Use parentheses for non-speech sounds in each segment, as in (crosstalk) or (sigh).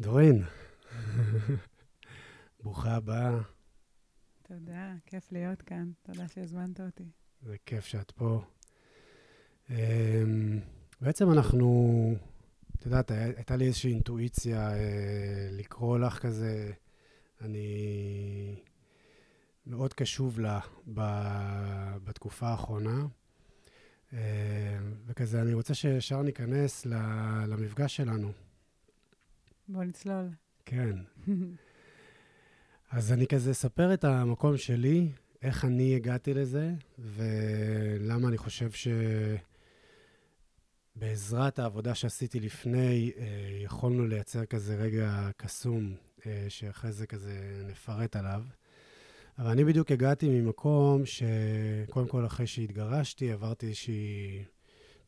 דורין, ברוכה הבאה. תודה, כיף להיות כאן. תודה שהזמנת אותי. זה כיף שאת פה. אמ, בעצם אנחנו, את יודעת, הייתה לי איזושהי אינטואיציה אה, לקרוא לך כזה, אני מאוד קשוב לה בתקופה האחרונה. אה, וכזה, אני רוצה שישר ניכנס למפגש שלנו. בוא נצלול. כן. (laughs) אז אני כזה אספר את המקום שלי, איך אני הגעתי לזה, ולמה אני חושב שבעזרת העבודה שעשיתי לפני, אה, יכולנו לייצר כזה רגע קסום, אה, שאחרי זה כזה נפרט עליו. אבל אני בדיוק הגעתי ממקום שקודם כל אחרי שהתגרשתי, עברתי איזושהי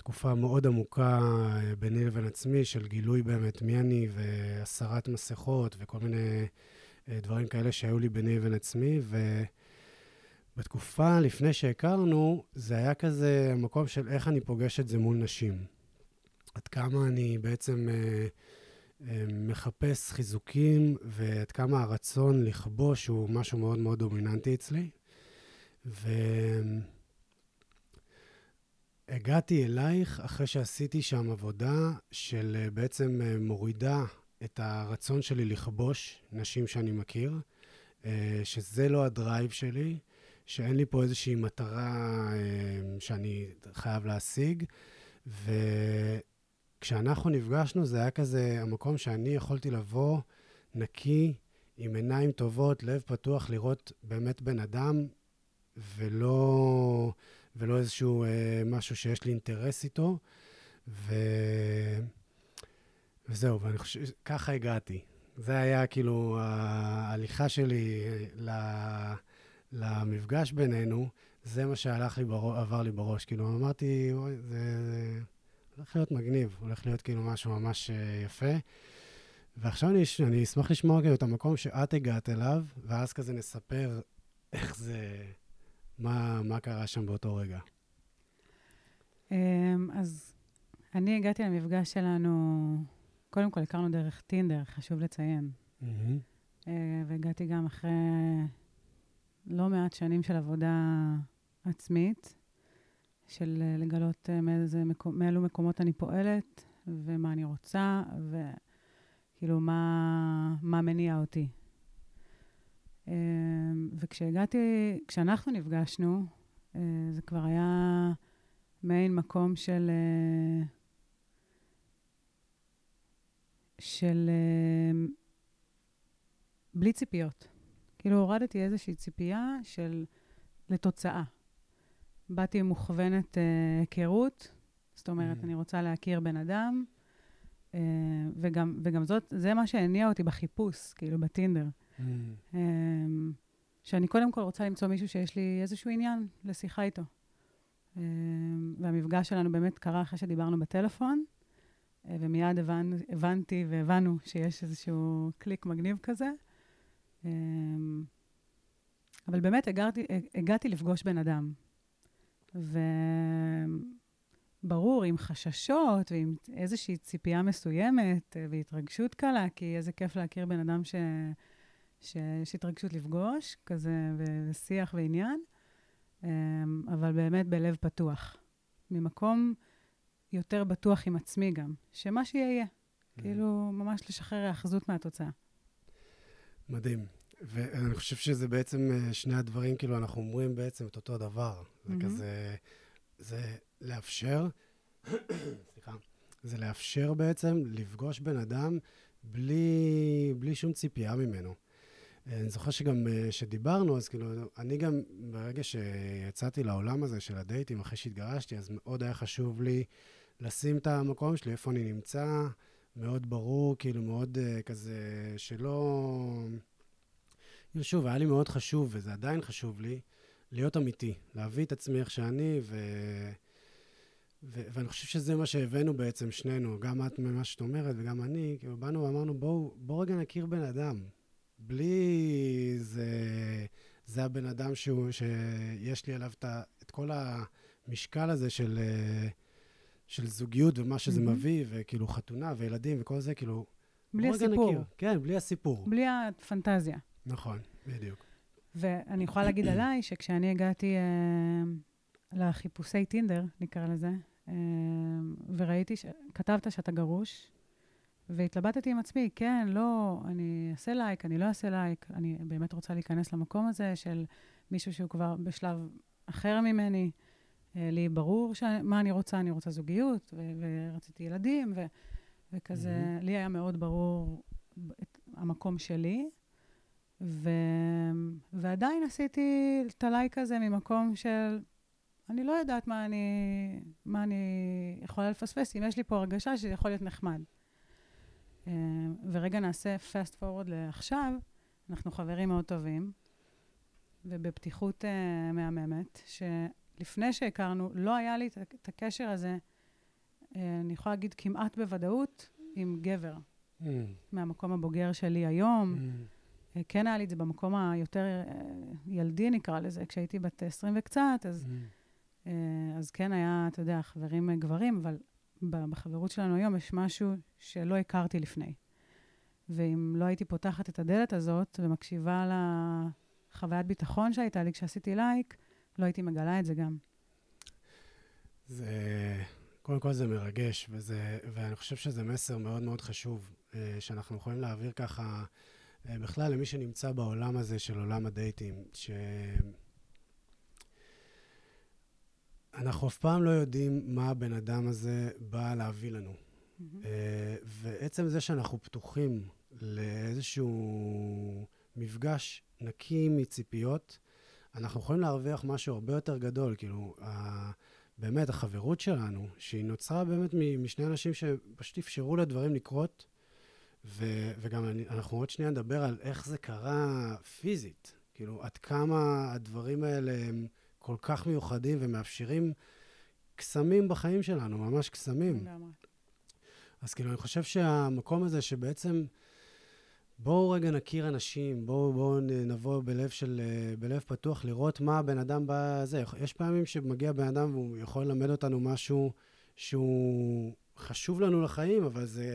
תקופה מאוד עמוקה אה, ביני לבין עצמי, של גילוי באמת מי אני והסרת מסכות וכל מיני אה, דברים כאלה שהיו לי ביני לבין עצמי. ובתקופה לפני שהכרנו, זה היה כזה מקום של איך אני פוגש את זה מול נשים. עד כמה אני בעצם אה, מחפש חיזוקים, ועד כמה הרצון לכבוש הוא משהו מאוד מאוד דומיננטי אצלי. ו... הגעתי אלייך אחרי שעשיתי שם עבודה של אה, בעצם אה, מורידה את הרצון שלי לכבוש נשים שאני מכיר, אה, שזה לא הדרייב שלי, שאין לי פה איזושהי מטרה שאני חייב להשיג. וכשאנחנו נפגשנו, זה היה כזה המקום שאני יכולתי לבוא נקי, עם עיניים טובות, לב פתוח, לראות באמת בן אדם, ולא... ולא איזשהו אה, משהו שיש לי אינטרס איתו. ו... וזהו, ואני חושב, ככה הגעתי. זה היה כאילו ההליכה שלי ל... למפגש בינינו, זה מה שהלך לי בראש, עבר לי בראש. כאילו, אמרתי, אוי, זה, זה הולך להיות מגניב, הולך להיות כאילו משהו ממש אה, יפה. ועכשיו אני, אני אשמח לשמוע כאילו את המקום שאת הגעת אליו, ואז כזה נספר איך זה, מה, מה קרה שם באותו רגע? אמ, אז אני הגעתי למפגש שלנו, קודם כל הכרנו דרך טינדר, חשוב לציין. Mm-hmm. והגעתי גם אחרי לא מעט שנים של עבודה עצמית, של אה, לגלות אה, מאיזה מקום, מאילו מקומות אני פועלת, ומה אני רוצה, וכאילו מה, מה מניע אותי. אמ, וכשהגעתי, כשאנחנו נפגשנו, אה, זה כבר היה מעין מקום של... אה, של... אה, בלי ציפיות. כאילו הורדתי איזושהי ציפייה של... לתוצאה. באתי מוכוונת היכרות, זאת אומרת, mm. אני רוצה להכיר בן אדם, וגם, וגם זאת, זה מה שהניע אותי בחיפוש, כאילו, בטינדר. Mm. שאני קודם כל רוצה למצוא מישהו שיש לי איזשהו עניין לשיחה איתו. אמ, והמפגש שלנו באמת קרה אחרי שדיברנו בטלפון, אה, ומיד הבנ, הבנתי והבנו שיש איזשהו קליק מגניב כזה. אמ, אבל באמת הגעתי, הגעתי לפגוש בן אדם. וברור, עם חששות ועם איזושהי ציפייה מסוימת אה, והתרגשות קלה, כי איזה כיף להכיר בן אדם ש... שיש התרגשות לפגוש, כזה, ושיח ועניין, אמ, אבל באמת בלב פתוח. ממקום יותר בטוח עם עצמי גם, שמה שיהיה Mm. כאילו, ממש לשחרר היאחזות מהתוצאה. מדהים. ואני חושב שזה בעצם אה, שני הדברים, כאילו, אנחנו אומרים בעצם את אותו הדבר. Mm-hmm. זה כזה, זה לאפשר, (coughs) סליחה, זה לאפשר בעצם לפגוש בן אדם בלי, בלי שום ציפייה ממנו. אני זוכר שגם כשדיברנו, אה, אז כאילו, אני גם, ברגע שיצאתי לעולם הזה של הדייטים, אחרי שהתגרשתי, אז מאוד היה חשוב לי לשים את המקום שלי, איפה אני נמצא, מאוד ברור, כאילו, מאוד uh, כזה, שלא... שוב, היה לי מאוד חשוב, וזה עדיין חשוב לי, להיות אמיתי, להביא את עצמי איך שאני, ו... ו- ואני חושב שזה מה שהבאנו בעצם שנינו, גם את ממה שאת אומרת וגם אני, כאילו באנו ואמרנו, בואו בוא רגע נכיר בן אדם. בלי זה, זה הבן אדם שהוא, שיש לי עליו את, את כל המשקל הזה של, של זוגיות ומה שזה mm-hmm. מביא, וכאילו חתונה וילדים וכל זה, כאילו, בלי הסיפור. נכיר. כן, בלי הסיפור. בלי הפנטזיה. נכון, בדיוק. ואני יכולה להגיד עליי שכשאני הגעתי אה, לחיפושי טינדר, נקרא לזה, אה, וראיתי, ש... כתבת שאתה גרוש, והתלבטתי עם עצמי, כן, לא, אני אעשה לייק, אני לא אעשה לייק, אני באמת רוצה להיכנס למקום הזה של מישהו שהוא כבר בשלב אחר ממני. אה, לי ברור ש... מה אני רוצה, אני רוצה זוגיות, ו... ורציתי ילדים, ו... וכזה, Mhm. לי היה מאוד ברור את המקום שלי. ו... ועדיין עשיתי את הלייק הזה ממקום של, אני לא יודעת מה אני, מה אני יכולה לפספס, אם יש לי פה הרגשה שזה יכול להיות נחמד. אה, ורגע נעשה fast forward לעכשיו, אנחנו חברים מאוד טובים, ובפתיחות uh, מהממת, שלפני שהכרנו, לא היה לי את, הקשר הזה, uh, אני יכולה להגיד כמעט בוודאות, עם גבר, Mm, מהמקום הבוגר שלי היום. mm, כן היה לי את זה במקום היותר ילדי, נקרא לזה, כשהייתי בת 20 וקצת, אז, mm. אז כן היה, אתה יודע, חברים גברים, אבל בחברות שלנו היום יש משהו שלא הכרתי לפני. ואם לא הייתי פותחת את הדלת הזאת ומקשיבה לחוויית ביטחון שהייתה לי כשעשיתי לייק, לא הייתי מגלה את זה גם. זה, קודם כל זה מרגש, וזה, ואני חושב שזה מסר מאוד מאוד חשוב, אה, שאנחנו יכולים להעביר ככה, אה, בכלל למי שנמצא בעולם הזה של עולם הדייטים, שאנחנו אף פעם לא יודעים מה הבן אדם הזה בא להביא לנו. אה, ועצם זה שאנחנו פתוחים לאיזשהו מפגש נקי מציפיות, אנחנו יכולים להרוויח משהו הרבה יותר גדול. כאילו, ה- באמת, החברות שלנו, שהיא נוצרה באמת משני אנשים שפשוט אפשרו לדברים לקרות, ו- וגם אני, אנחנו עוד שנייה נדבר על איך זה קרה פיזית. כאילו, עד כמה הדברים האלה הם כל כך מיוחדים ומאפשרים קסמים בחיים שלנו, ממש קסמים. לגמרי. אז כאילו, אני חושב שהמקום הזה שבעצם, בואו רגע נכיר אנשים, בואו בוא נבוא בלב של, בלב פתוח לראות מה הבן אדם בזה. יש פעמים שמגיע בן אדם והוא יכול ללמד אותנו משהו שהוא חשוב לנו לחיים, אבל זה,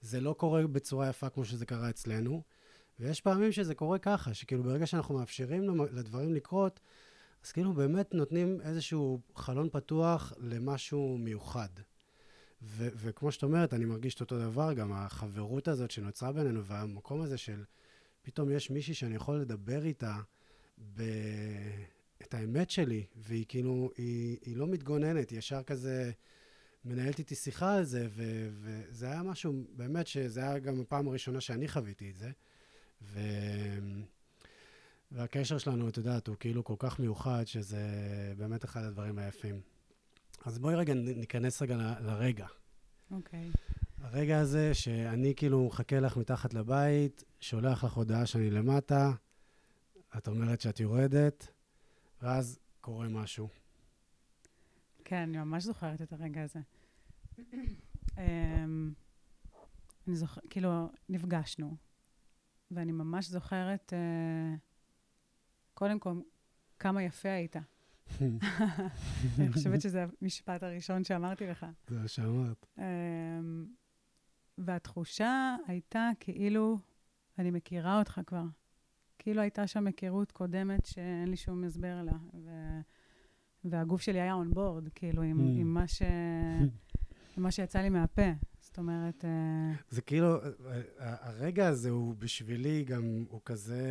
זה לא קורה בצורה יפה כמו שזה קרה אצלנו. ויש פעמים שזה קורה ככה, שכאילו ברגע שאנחנו מאפשרים לדברים לקרות, אז כאילו באמת נותנים איזשהו חלון פתוח למשהו מיוחד. ו- וכמו שאת אומרת, אני מרגיש את אותו דבר, גם החברות הזאת שנוצרה בינינו, והמקום הזה של פתאום יש מישהי שאני יכול לדבר איתה ב... את האמת שלי, והיא כאילו, היא, היא לא מתגוננת, היא ישר כזה מנהלת איתי שיחה על זה, ו- וזה היה משהו, באמת, שזה היה גם הפעם הראשונה שאני חוויתי את זה. ו... והקשר שלנו, את יודעת, הוא כאילו כל כך מיוחד, שזה באמת אחד הדברים היפים. אז בואי רגע ניכנס רגע ל- לרגע. אוקיי. הרגע הזה שאני כאילו מחכה לך מתחת לבית, שולח לך הודעה שאני למטה, את אומרת שאת יורדת, ואז קורה משהו. כן, אני ממש זוכרת את הרגע הזה. אמ, אני זוכרת, כאילו, נפגשנו, ואני ממש זוכרת, אה, קודם כל, כמה יפה היית. (laughs) אני חושבת שזה המשפט הראשון שאמרתי לך. זה מה שאמרת. אמ, והתחושה הייתה כאילו, אני מכירה אותך כבר. כאילו הייתה שם היכרות קודמת שאין לי שום הסבר לה. ו... והגוף שלי היה און בורד, כאילו, עם, Mm. עם, מה ש... עם מה שיצא לי מהפה. זאת אומרת, אה, זה כאילו, הרגע הזה הוא בשבילי גם, הוא כזה,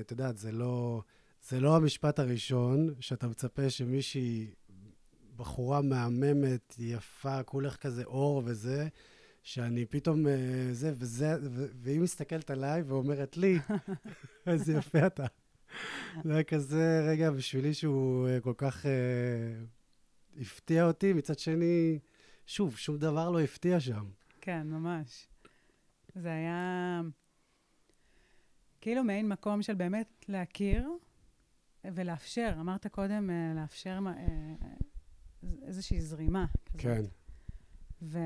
את יודעת, זה לא, זה לא המשפט הראשון שאתה מצפה שמישהי, בחורה מהממת, יפה, כולך כזה אור וזה, שאני פתאום אה, זה וזה, ו- והיא מסתכלת עליי ואומרת לי, (laughs) איזה יפה אתה. זה היה כזה רגע בשבילי שהוא אה, כל כך אה, הפתיע אותי, מצד שני, שוב, שום דבר לא הפתיע שם. כן, ממש. זה היה כאילו מעין מקום של באמת להכיר ולאפשר. אמרת קודם, אה, לאפשר מה- אה, איזושהי זרימה. כזאת. כן. ו-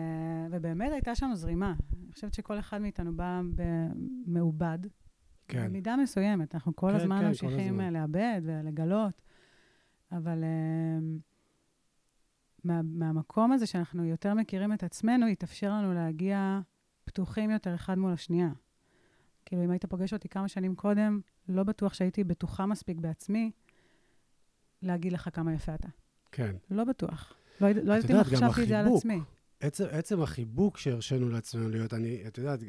ובאמת הייתה שם זרימה. אני חושבת שכל אחד מאיתנו בא מעובד. כן. במידה מסוימת. אנחנו כל כן, הזמן כן, ממשיכים. אה, לאבד ולגלות, אבל אה, מה, מהמקום הזה שאנחנו יותר מכירים את עצמנו, יתאפשר לנו להגיע פתוחים יותר אחד מול השנייה. כאילו, אם היית פוגש אותי כמה שנים קודם, לא בטוח שהייתי בטוחה מספיק בעצמי להגיד לך כמה יפה אתה. כן. לא בטוח. לא, לא יודעת אם יודעת, גם חשבתי את זה על. עצמי. עצם, עצם החיבוק שהרשינו לעצמנו להיות, אני, את יודעת,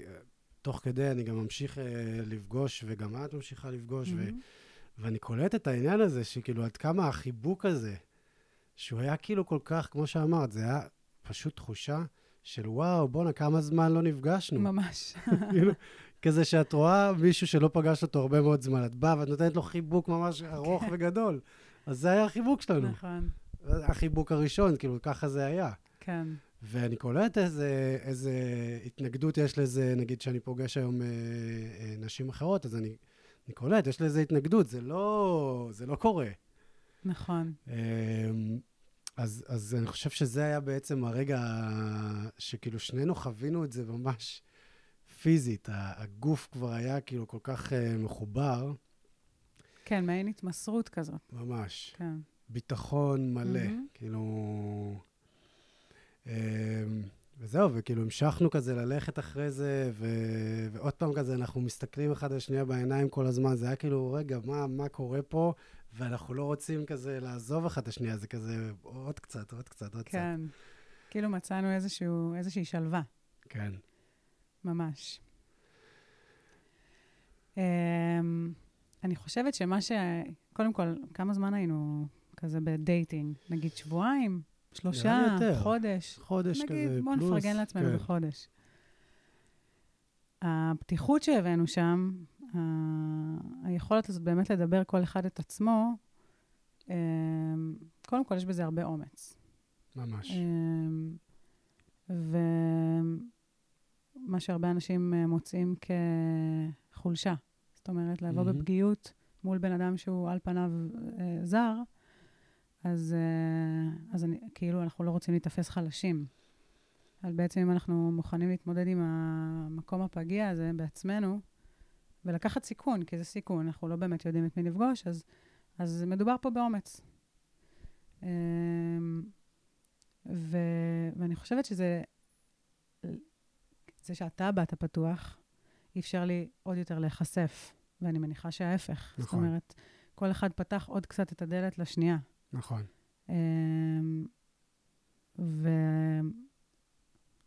תוך כדי אני גם ממשיך אה, לפגוש, וגם את ממשיכה לפגוש, ו, מהמם. ואני קולט את העניין הזה, שכאילו, עד כמה החיבוק הזה, שהוא היה כאילו כל כך, כמו שאמרת, זה היה פשוט תחושה של וואו, בואנה, כמה זמן לא נפגשנו. ממש. (laughs) כאילו, כזה שאת רואה מישהו שלא פגשת אותו הרבה מאוד זמן, את באה ואת נותנת לו חיבוק ממש ארוך וגדול. אז זה היה החיבוק שלנו. נכון, החיבוק הראשון, כאילו, ככה זה היה. כן. ואני קולט איזה, איזה התנגדות יש לזה, נגיד שאני פוגש היום אה, אה, נשים אחרות, אז אני, אני קולט, יש לזה התנגדות, זה לא, זה לא קורה. נכון. אה, אז, אז אני חושב שזה היה בעצם הרגע שכאילו שנינו חווינו את זה ממש פיזית. הגוף כבר היה כאילו כל כך אה, מחובר, כן, מעין התמסרות כזאת. ממש. כן. ביטחון מלא, מהמם. כאילו... אמ, וזהו, וכאילו המשכנו כזה ללכת אחרי זה, ו... ועוד פעם כזה, אנחנו מסתכלים אחד על השנייה בעיניים כל הזמן, זה היה כאילו, רגע, מה, מה קורה פה? ואנחנו לא רוצים כזה לעזוב אחד את השנייה, זה כזה, עוד קצת, עוד קצת, עוד כן. כאילו מצאנו איזשהו, איזושהי שלווה, קצת. כן. ממש. Um, אני חושבת שמה ש... קודם כל, כמה זמן היינו כזה בדייטינג? נגיד שבועיים? שלושה? חודש? חודש נגיד, כזה, בואו פלוס. נפרגן לעצמנו כן. בחודש. הפתיחות שהבאנו שם, ה- היכולת הזאת באמת לדבר כל אחד את עצמו, אמ, קודם כל יש בזה הרבה אומץ. ממש. אמ, ומה שהרבה אנשים אה, מוצאים כחולשה. זאת אומרת, לבוא מהמם. בפגיעות מול בן אדם שהוא על פניו אה, זר, אז, אה, אז אני, כאילו אנחנו לא רוצים להיתפס חלשים. אבל בעצם אם אנחנו מוכנים להתמודד עם המקום הפגיע הזה בעצמנו, ולקחת סיכון, כי זה סיכון, אנחנו לא באמת יודעים את מי לפגוש, אז, אז מדובר פה באומץ. אמ, ו, ואני חושבת שזה, זה שאתה באת פתוח, אפשר לי עוד יותר להיחשף, ואני מניחה שההפך. זאת נכון. אומרת, כל אחד פתח עוד קצת את הדלת לשנייה. נכון. אמ,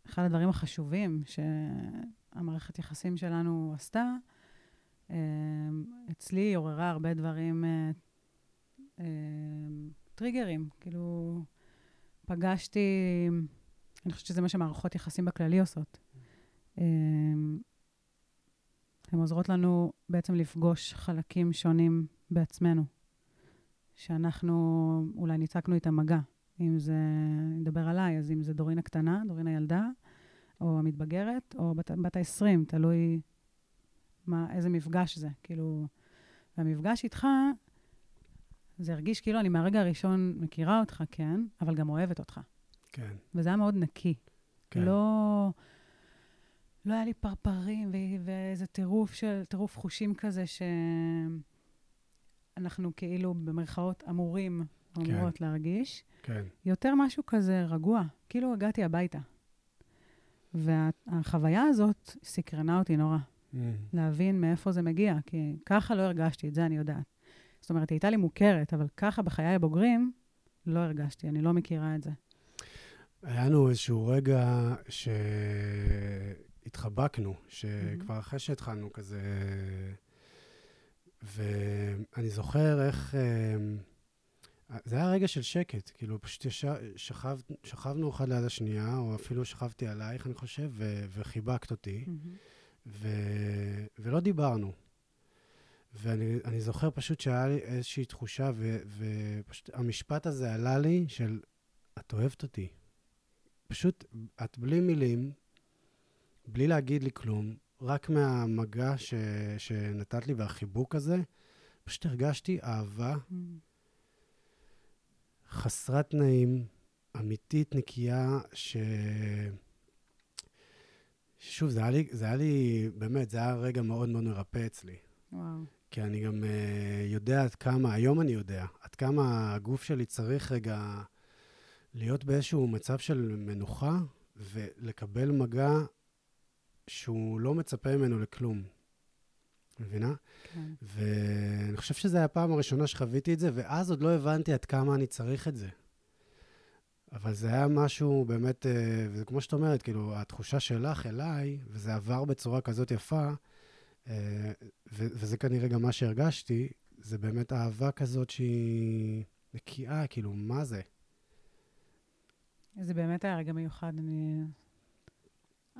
ואחד הדברים החשובים שהמערכת יחסים שלנו עשתה, אמ, אצלי היא עוררה הרבה דברים, אה, אמ, טריגרים. כאילו, פגשתי, אני חושבת שזה מה שמערכות יחסים בכללי עושות. אמ, הן עוזרות לנו בעצם לפגוש חלקים שונים בעצמנו. שאנחנו אולי ניצקנו איתם מגע. אם זה, אני אדבר עליי, אז אם זה דורין הקטנה, דורין הילדה, או המתבגרת, או בת, בת ה-20, תלוי מה, איזה מפגש זה. כאילו, והמפגש איתך, זה הרגיש כאילו אני מהרגע הראשון מכירה אותך, כן, אבל גם אוהבת אותך. כן. וזה היה מאוד נקי. כן. לא, לא היה לי פרפרים ו- ואיזה טירוף של, טירוף חושים כזה שאנחנו כאילו במרכאות אמורים, כן. אמורות להרגיש. כן. יותר משהו כזה רגוע, כאילו הגעתי הביתה. והחוויה הזאת סקרנה אותי נורא, Mm. להבין מאיפה זה מגיע, כי ככה לא הרגשתי, את זה אני יודעת. זאת אומרת, היא הייתה לי מוכרת, אבל ככה בחיי הבוגרים לא הרגשתי, אני לא מכירה את זה. היה לנו איזשהו רגע שהתחבקנו, Mm-hmm. שכבר אחרי שהתחלנו כזה... ואני זוכר איך... אמ, זה היה רגע של שקט, כאילו פשוט ישב, שכב, שכבנו אחד ליד השנייה, או אפילו שכבתי עלייך, אני חושב, ו, וחיבקת אותי, ו, ולא דיברנו. ואני אני זוכר פשוט שהיה לי איזושהי תחושה, ו, ופשוט המשפט הזה עלה לי של, את אוהבת אותי. פשוט, את בלי מילים, בלי להגיד לי כלום, רק מהמגע ש, שנתת לי והחיבוק הזה, פשוט הרגשתי אהבה חסרת תנאים, אמיתית, נקייה, ש... שוב, זה היה, לי, זה היה לי, באמת, זה היה רגע מאוד מאוד מרפא אצלי. וואו. כי אני גם uh, יודע עד כמה, היום אני יודע, עד כמה הגוף שלי צריך רגע להיות באיזשהו מצב של מנוחה ולקבל מגע שהוא לא מצפה ממנו לכלום. מבינה? כן. ואני חושב שזו הייתה הפעם הראשונה שחוויתי את זה, ואז עוד לא הבנתי עד כמה אני צריך את זה. אבל זה היה משהו באמת, אה, וזה כמו שאת אומרת, כאילו, התחושה שלך אליי, וזה עבר בצורה כזאת יפה, אה, וזה כנראה גם מה שהרגשתי, זה באמת אהבה כזאת שהיא נקייה, כאילו, מה זה? זה באמת היה רגע מיוחד. אני...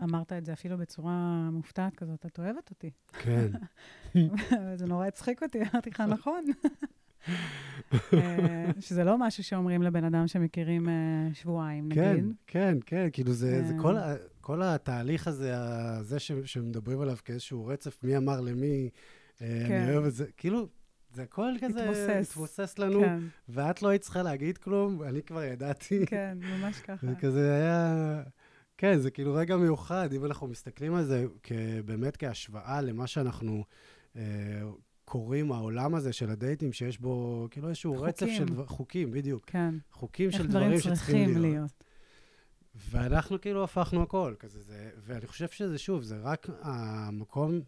אמרת את זה אפילו בצורה מופתעת כזאת, את אוהבת אותי. כן. (laughs) זה נורא הצחיק אותי, אמרתי לך, נכון. אה, שזה לא משהו שאומרים לבן אדם שמכירים אה, שבועיים, נגיד. כן, כן, כן, כאילו זה, זה אה. כל, כל התהליך הזה, זה ש, שמדברים עליו כאיזשהו רצף, מי אמר למי, כן. אני אוהב את זה, כאילו, זה הכל כזה התמוסס. התמוסס לנו, כן, ואת לא היית צריכה להגיד כלום, אני כבר ידעתי. כן, ממש ככה. (laughs) זה כזה היה... כן, זה כאילו רגע מיוחד, אם אנחנו מסתכלים על זה באמת כהשוואה למה שאנחנו אה, קוראים, העולם הזה של הדייטים, שיש בו כאילו איזשהו רצף חוקים. של דבר, חוקים, בדיוק. כן. חוקים של דברים דברים שצריכים צריכים להיות. להיות. ואנחנו כאילו הפכנו הכל, כזה זה, ואני חושב שזה, שוב, זה רק המקום,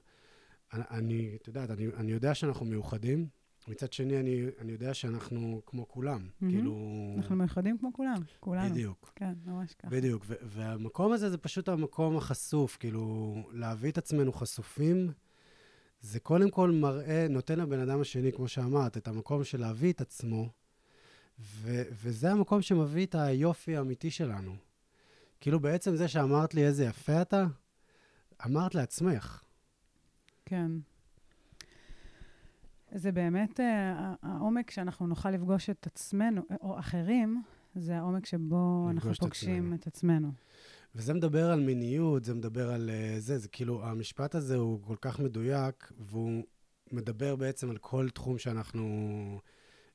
אני, את יודעת, אני, אני יודע שאנחנו מאוחדים, מצד שני, אני, אני יודע שאנחנו כמו כולם, מהמם. כאילו... אנחנו מיוחדים כמו כולם, כולנו. בדיוק, כן, ממש ככה. בדיוק, ו- והמקום הזה זה פשוט המקום החשוף, כאילו, להביא את עצמנו חשופים, זה קודם כל מראה, נותן לבן אדם השני, כמו שאמרת, את המקום של להביא את עצמו, ו- וזה המקום שמביא את היופי האמיתי שלנו. כאילו, בעצם זה שאמרת לי איזה יפה אתה, אמרת לעצמך. כן. זה באמת אה, העומק שאנחנו נוכל לפגוש את עצמנו, או אחרים, זה העומק שבו אנחנו את פוגשים עצמנו. את עצמנו. וזה מדבר על מיניות, זה מדבר על uh, זה, זה כאילו, המשפט הזה הוא כל כך מדויק, והוא מדבר בעצם על כל תחום שאנחנו,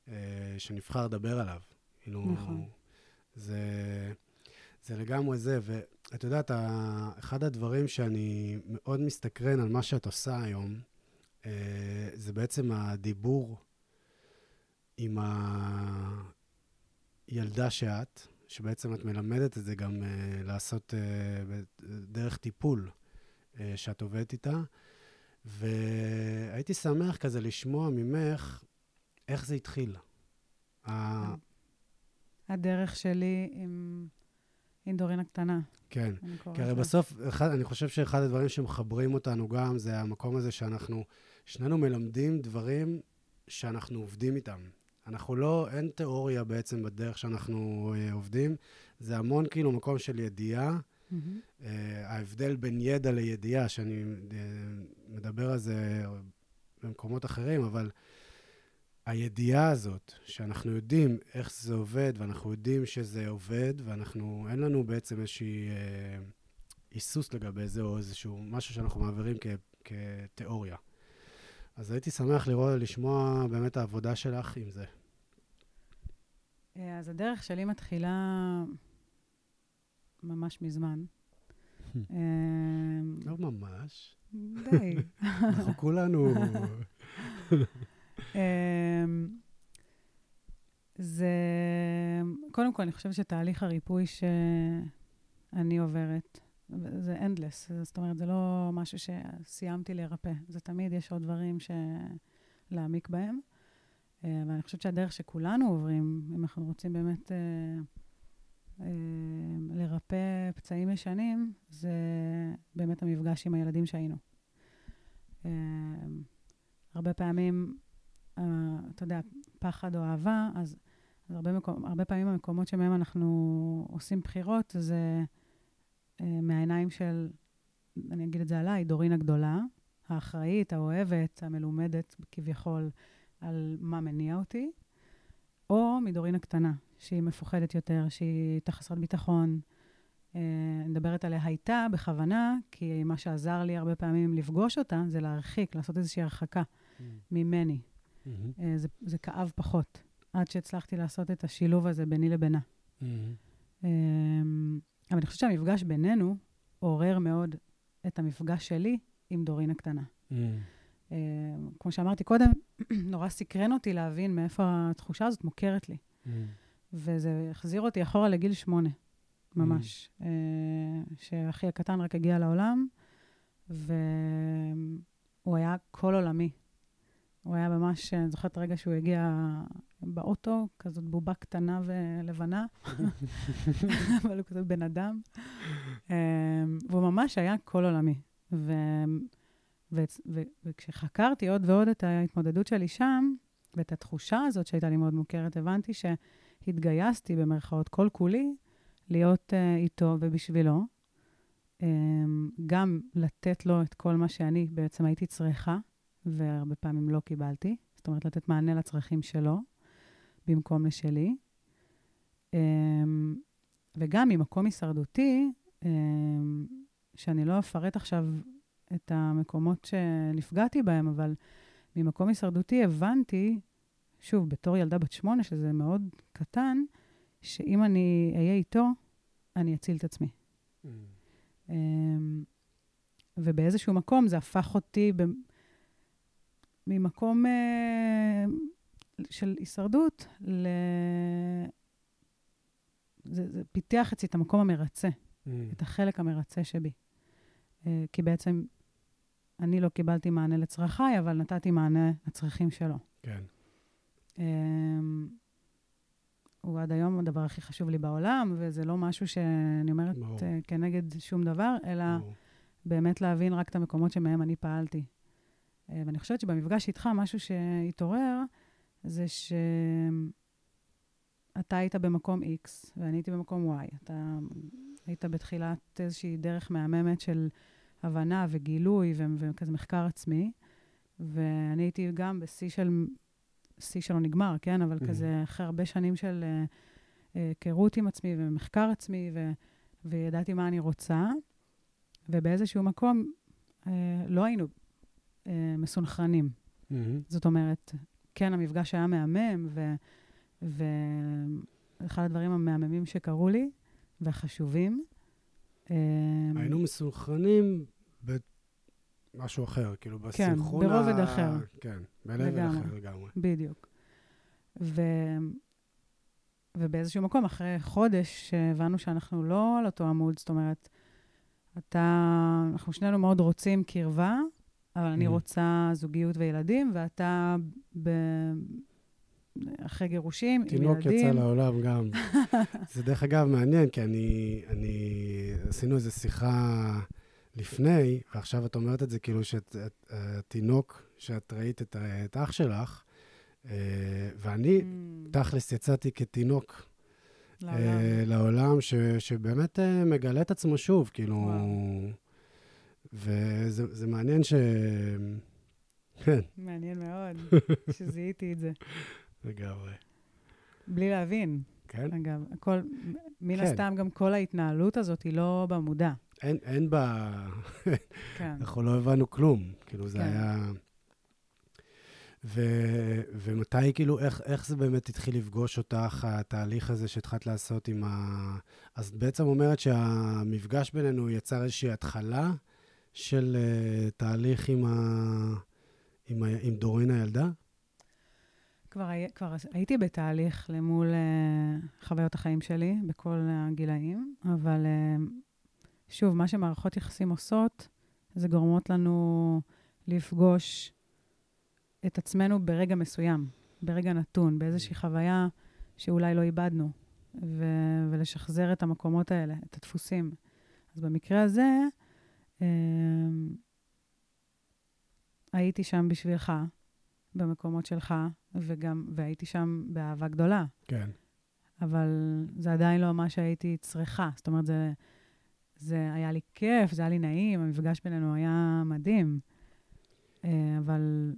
uh, שנבחר לדבר עליו. כאילו, נכון. זה, זה לגמרי זה, ואת יודעת, אחד הדברים שאני מאוד מסתקרן על מה שאת עושה היום, זה בעצם הדיבור עם הילדה שאת, שבעצם את מלמדת את זה גם uh, לעשות uh, דרך טיפול uh, שאת עובדת איתה, והייתי שמח כזה לשמוע ממך איך זה התחיל. הדרך שלי עם, עם דורין הקטנה, כן. כי הרי. בסוף, אחד, אני חושב שאחד הדברים שמחברים אותנו גם, זה המקום הזה שאנחנו, שנינו מלמדים דברים שאנחנו עובדים איתם. אנחנו לא, אין תיאוריה בעצם בדרך שאנחנו אה, עובדים, זה המון כאילו מקום של ידיעה. מהמם. אה, ההבדל בין ידע לידיעה, שאני אה, מדבר על זה במקומות אחרים, אבל הידיעה הזאת, שאנחנו יודעים איך זה עובד, ואנחנו יודעים שזה עובד, ואנחנו, אין לנו בעצם איזושהי אה, היסוס לגבי זה, או איזשהו משהו שאנחנו מעבירים כ, כתיאוריה. אז הייתי שמח לראות, לשמוע באמת העבודה שלך עם זה. אה, אז הדרך שלי מתחילה ממש מזמן. (laughs) אה, לא ממש, די. (laughs) אנחנו כולנו... (laughs) אמ, זה, קודם כל, אני חושבת שתהליך הריפוי שאני עוברת, זה endless, זאת אומרת, זה לא משהו שסיימתי להירפא, זה תמיד יש עוד דברים. להעמיק בהם. אה, ואני חושבת שהדרך שכולנו עוברים, אם אנחנו רוצים באמת אה, אה, לרפא פצעים ישנים, זה באמת המפגש עם הילדים שהיינו. הרבה פעמים, אתה יודע, פחד או אהבה, אז, אז הרבה, מקום, הרבה פעמים המקומות שבהם אנחנו עושים בחירות, זה מהעיניים של, אני אגיד את זה עליי, דורין הגדולה, האחראית, האוהבת, המלומדת כביכול על מה מניע אותי, או מדורין הקטנה, שהיא מפוחדת יותר, שהיא הייתה חסרת ביטחון. אה, אני מדברת עליה הייתה בכוונה, כי מה שעזר לי הרבה פעמים לפגוש אותה, זה להרחיק, לעשות איזושהי הרחקה ממני. מהמם, אה, זה, זה כאב פחות, עד שהצלחתי לעשות את השילוב הזה ביני לבינה. מהמם. אבל אני חושבת שהמפגש בינינו עורר מאוד את המפגש שלי עם דורין הקטנה. מהמם. אה, כמו שאמרתי קודם, (clears throat) נורא סקרן אותי להבין מאיפה התחושה הזאת מוכרת לי. מהמם. וזה החזיר אותי אחורה לגיל שמונה, ממש. אה, שאחי הקטן רק הגיע לעולם, והוא היה כל עולמי. הוא היה ממש, אני זוכרת רגע שהוא הגיע באוטו, כזאת בובה קטנה ולבנה, (laughs) אבל הוא כזה בן אדם. אמ, והוא ממש היה כל עולמי. ו... ו... ו... וכשחקרתי עוד ועוד את ההתמודדות שלי שם, ואת התחושה הזאת שהייתה לי מאוד מוכרת, הבנתי שהתגייסתי במרכאות כל כולי להיות uh, איתו ובשבילו. Um, גם לתת לו את כל מה שאני בעצם הייתי צריכה, והרבה פעמים לא קיבלתי. זאת אומרת, לתת מענה לצרכים שלו במקום לשלי. Um, וגם ממקום הישרדותי, um, שאני לא אפרט עכשיו את המקומות שנפגעתי בהם, אבל ממקום הישרדותי הבנתי, שוב, בתור ילדה בת שמונה, שזה מאוד קטן, שאם אני אהיה איתו, אני אציל את עצמי. Mm. Um, ובאיזשהו מקום זה הפך אותי ב... ממקום uh, של הישרדות ל... זה, זה פיתח אצלי את המקום המרצה, mm. את החלק המרצה שבי. Uh, כי בעצם אני לא קיבלתי מענה לצרכיי, אבל נתתי מענה לצרכים שלו. כן. Um, הוא עד היום הדבר הכי חשוב לי בעולם, וזה לא משהו שאני אומרת uh, כנגד שום דבר, אלא ברור. באמת להבין רק את המקומות שמהם אני פעלתי. Uh, ואני חושבת שבמפגש איתך, משהו שהתעורר, זה שאתה היית במקום X ואני הייתי במקום Y. אתה היית בתחילת איזושהי דרך מהממת של הבנה וגילוי ו- וכזה מחקר עצמי, ואני הייתי גם בשיא של, שיא שלא נגמר, כן? אבל mm-hmm. כזה אחרי הרבה שנים של uh, היכרות עם עצמי ומחקר עצמי, ו- וידעתי מה אני רוצה, ובאיזשהו מקום uh, לא היינו uh, מסונכרנים. Mm-hmm. זאת אומרת, כן, המפגש היה מהמם, ו... ואחד הדברים המהממים שקרו לי, והחשובים. אמ, היינו מסונכרנים במשהו אחר, כאילו כן, בסנכרון כן, ברובד ה... אחר. כן, ברובד אחר לגמרי. בדיוק. ו... ובאיזשהו מקום, אחרי חודש, הבנו שאנחנו לא על אותו עמוד, זאת אומרת, אתה, אנחנו שנינו מאוד רוצים קרבה, אבל אני. רוצה זוגיות וילדים, ואתה ב... אחרי גירושים, עם ילדים. תינוק יצא לעולם גם. (laughs) זה דרך אגב מעניין, כי אני, אני, עשינו איזו שיחה לפני, ועכשיו את אומרת את זה כאילו שהתינוק, שאת ראית את, את אח שלך, אה, ואני, mm. תכלס, יצאתי כתינוק לעולם, אה, לעולם ש, שבאמת אה, מגלה את עצמו שוב, כאילו... וואו. וזה מעניין ש... כן. מעניין מאוד (laughs) שזיהיתי את זה. לגמרי. בלי להבין. כן. אגב, הכל, מן כן. הסתם, גם כל ההתנהלות הזאת היא לא במודע. אין, אין בה... (laughs) כן. אנחנו לא הבנו כלום. כאילו, זה כן. היה... ו, ומתי, כאילו, איך, איך זה באמת התחיל לפגוש אותך, התהליך הזה שהתחלת לעשות עם ה... אז בעצם אומרת שהמפגש בינינו יצר איזושהי התחלה של uh, תהליך עם, ה, עם, ה, עם דורין הילדה? כבר, כבר הייתי בתהליך למול uh, חוויות החיים שלי בכל הגילאים, אבל uh, שוב, מה שמערכות יחסים עושות, זה גורמות לנו לפגוש את עצמנו ברגע מסוים, ברגע נתון, באיזושהי חוויה שאולי לא איבדנו, ו- ולשחזר את המקומות האלה, את הדפוסים. אז במקרה הזה, הייתי שם בשבילך, במקומות שלך, וגם, והייתי שם באהבה גדולה. כן. אבל זה עדיין לא מה שהייתי צריכה. זאת אומרת, זה, זה היה לי כיף, זה היה לי נעים, המפגש בינינו היה מדהים. אה, אבל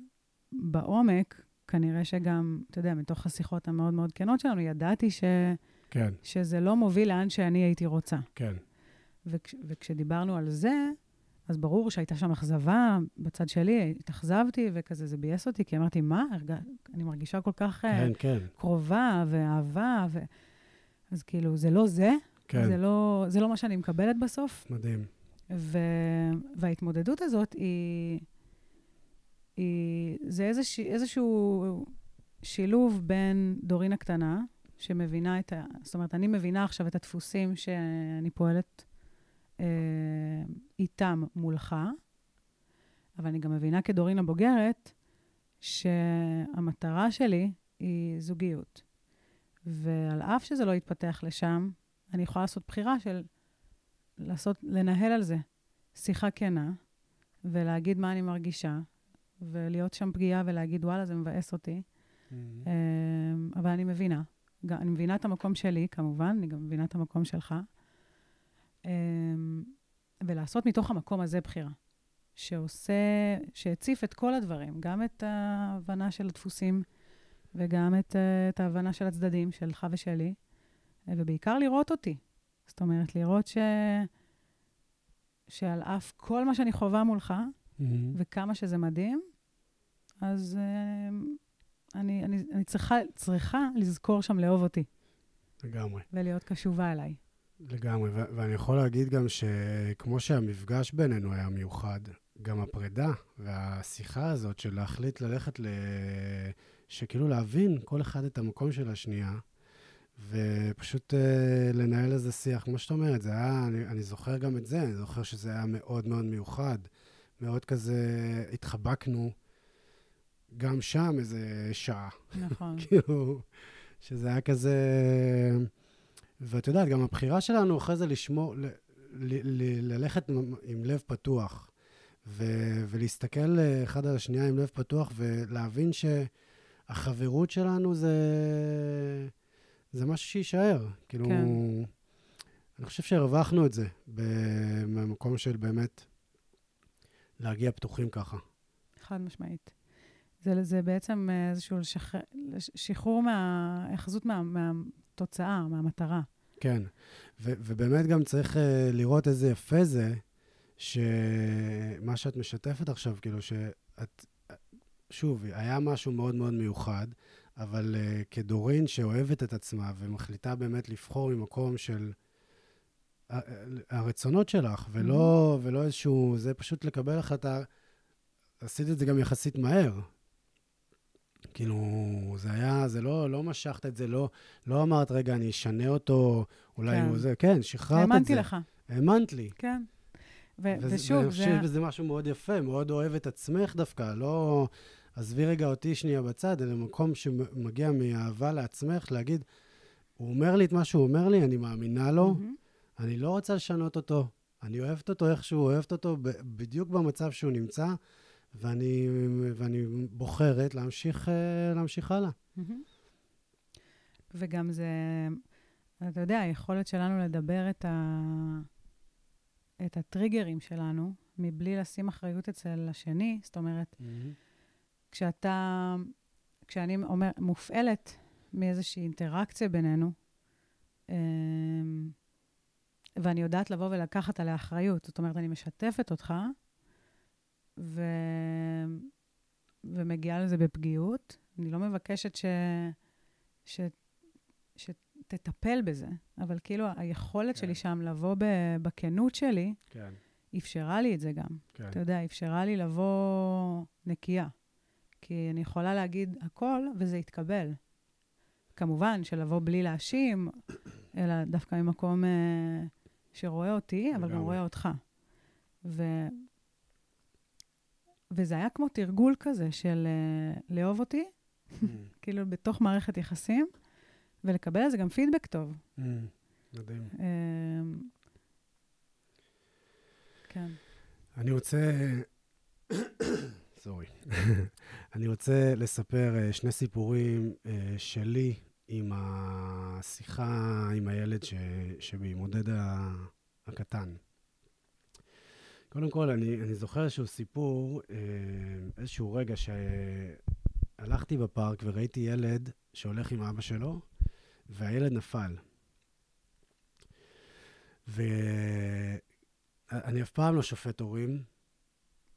בעומק, כנראה שגם, אתה יודע, מתוך השיחות המאוד מאוד כנות שלנו, ידעתי ש... כן. שזה לא מוביל לאן שאני הייתי רוצה. כן. וכש, וכשדיברנו על זה, אז ברור שהייתה שם אכזבה בצד שלי, התאכזבתי וכזה, זה ביאס אותי, כי אמרתי, מה? הרגע, אני מרגישה כל כך אה, כן, כן. קרובה ואהבה, ו... אז כאילו, זה לא זה, כן. זה, לא, זה לא מה שאני מקבלת בסוף. מדהים. ו... וההתמודדות הזאת היא... היא... זה איזושה... איזשהו שילוב בין דורין הקטנה, שמבינה את ה... זאת אומרת, אני מבינה עכשיו את הדפוסים שאני פועלת איתם מולך, אבל אני גם מבינה כדורין הבוגרת, שהמטרה שלי היא זוגיות. ועל אף שזה לא יתפתח לשם, אני יכולה לעשות בחירה של לעשות, לנהל על זה שיחה כנה, ולהגיד מה אני מרגישה, ולהיות שם פגיעה ולהגיד, וואלה, זה מבאס אותי. Mm-hmm. אבל אני מבינה. אני מבינה את המקום שלי, כמובן, אני גם מבינה את המקום שלך. אמ, ולעשות מתוך המקום הזה בחירה. שעושה, שהציף את כל הדברים, גם את ההבנה של הדפוסים וגם את, את ההבנה של הצדדים, שלך ושלי, ובעיקר לראות אותי. זאת אומרת, לראות ש... שעל אף כל מה שאני חווה מולך, mm-hmm. וכמה שזה מדהים, אז uh, אני, אני, אני צריכה, צריכה לזכור שם לאהוב אותי. לגמרי. ולהיות קשובה אליי. לגמרי, ו- ואני יכול להגיד גם שכמו שהמפגש בינינו היה מיוחד, גם הפרידה והשיחה הזאת של להחליט ללכת ל... שכאילו להבין כל אחד את המקום של השנייה, ופשוט uh, לנהל איזה שיח, כמו שאת אומרת, זה היה, אני, אני זוכר גם את זה, אני זוכר שזה היה מאוד מאוד מיוחד, מאוד כזה, התחבקנו גם שם איזה שעה. נכון. (laughs) כאילו, שזה היה כזה... ואת יודעת, גם הבחירה שלנו אחרי זה לשמור, ל, ל, ל, ללכת עם לב פתוח, ו, ולהסתכל אחד על השנייה עם לב פתוח, ולהבין שהחברות שלנו זה, זה משהו שיישאר. כאילו, כן. אני חושב שהרווחנו את זה במקום של באמת להגיע פתוחים ככה. חד משמעית. זה, זה בעצם איזשהו לשח... שחרור מההאחזות מה, מהתוצאה, מהמטרה. כן, ו- ובאמת גם צריך uh, לראות איזה יפה זה, שמה שאת משתפת עכשיו, כאילו שאת, שוב, היה משהו מאוד מאוד מיוחד, אבל uh, כדורין שאוהבת את עצמה ומחליטה באמת לבחור ממקום של הרצונות שלך, ולא, mm-hmm. ולא איזשהו, זה פשוט לקבל החלטה, עשית את זה גם יחסית מהר. כאילו, זה היה, זה לא, לא משכת את זה, לא, לא אמרת, רגע, אני אשנה אותו, אולי כן. הוא זה, כן, שחררת את זה. האמנתי לך. האמנת לי. כן. ו- וזה, ושוב, ואני חושב שיש בזה משהו מאוד יפה, מאוד אוהב את עצמך דווקא, לא... עזבי רגע אותי שנייה בצד, אלא מקום שמגיע מאהבה לעצמך, להגיד, הוא אומר לי את מה שהוא אומר לי, אני מאמינה לו, mm-hmm. אני לא רוצה לשנות אותו, אני אוהבת אותו איך שהוא אוהבת אותו, בדיוק במצב שהוא נמצא, ואני, ואני בוחרת להמשיך, אה, להמשיך הלאה. וגם זה, אתה יודע, היכולת שלנו לדבר את, ה, את הטריגרים שלנו, מבלי לשים אחריות אצל השני, זאת אומרת, mm-hmm. כשאתה, כשאני אומר, מופעלת מאיזושהי אינטראקציה בינינו, אמ, ואני יודעת לבוא ולקחת עליה אחריות, זאת אומרת, אני משתפת אותך, ו... ומגיעה לזה בפגיעות. אני לא מבקשת ש... ש... שתטפל בזה, אבל כאילו היכולת כן. שלי שם לבוא ב... בכנות שלי, כן. אפשרה לי את זה גם. כן. אתה יודע, אפשרה לי לבוא נקייה. כי אני יכולה להגיד הכל, וזה יתקבל. כמובן, שלבוא בלי להאשים, אלא דווקא ממקום אה, שרואה אותי, אבל גם רואה אותך. ו... וזה היה כמו תרגול כזה של uh, לאהוב אותי, mm. (laughs) כאילו בתוך מערכת יחסים, ולקבל על זה גם פידבק טוב. Mm. מדהים. Uh, כן. אני רוצה... (coughs) סורי. (laughs) אני רוצה לספר uh, שני סיפורים uh, שלי עם השיחה עם הילד ש... שבי, מודד הקטן. קודם כל, אני, אני זוכר איזשהו סיפור, אה, איזשהו רגע שהלכתי בפארק וראיתי ילד שהולך עם אבא שלו, והילד נפל. ואני אף פעם לא שופט הורים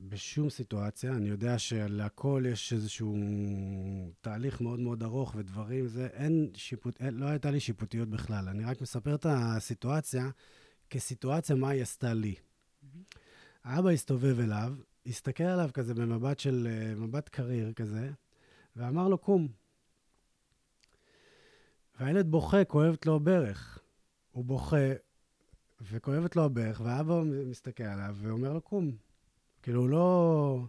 בשום סיטואציה. אני יודע שלהכל יש איזשהו תהליך מאוד מאוד ארוך ודברים, זה, אין שיפוט, אין, לא הייתה לי שיפוטיות בכלל. אני רק מספר את הסיטואציה כסיטואציה, מה היא עשתה לי. Mm-hmm. האבא הסתובב אליו, הסתכל עליו כזה במבט של, אה, מבט קריר כזה, ואמר לו, קום. והילד בוכה, כואבת לו ברך. הוא בוכה, וכואבת לו הברך, והאבא מסתכל עליו ואומר לו, קום. כאילו, לא...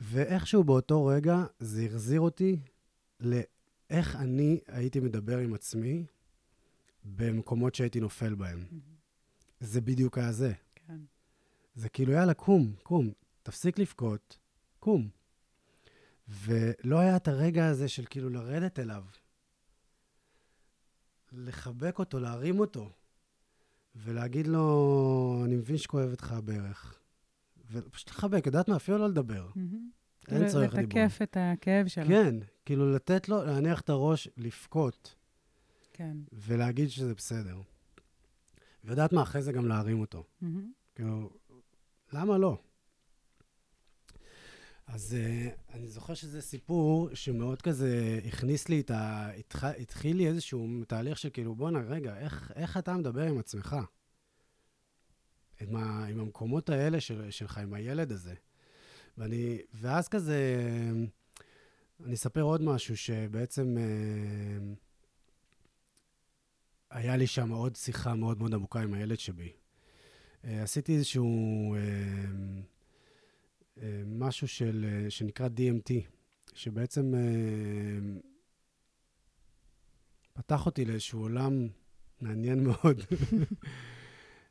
ואיכשהו באותו רגע זה החזיר אותי לאיך אני הייתי מדבר עם עצמי במקומות שהייתי נופל בהם. זה בדיוק היה זה. זה כאילו, יאללה, קום, קום, תפסיק לבכות, קום. ולא היה את הרגע הזה של כאילו לרדת אליו, לחבק אותו, להרים אותו, ולהגיד לו, אני מבין שכואבת לך הברך. ופשוט לחבק, יודעת מה? אפילו לא לדבר. אין צורך דיבור. לתקף את הכאב שלו. כן, כאילו לתת לו, להניח את הראש, לבכות, כן. ולהגיד שזה בסדר. ויודעת מה? אחרי זה גם להרים אותו. מהמם. כאילו, למה לא? אז uh, אני זוכר שזה סיפור שמאוד כזה הכניס לי את ה... התח... התחיל לי איזשהו תהליך של כאילו, בואנה, רגע, איך, איך אתה מדבר עם עצמך? עם, ה... עם המקומות האלה של... שלך, עם הילד הזה. ואני... ואז כזה... אני אספר עוד משהו שבעצם... Uh, היה לי שם עוד שיחה מאוד מאוד עמוקה עם הילד שבי. Uh, עשיתי איזשהו uh, uh, משהו של, שנקרא DMT, שבעצם פתח אותי לאיזשהו עולם מעניין מאוד.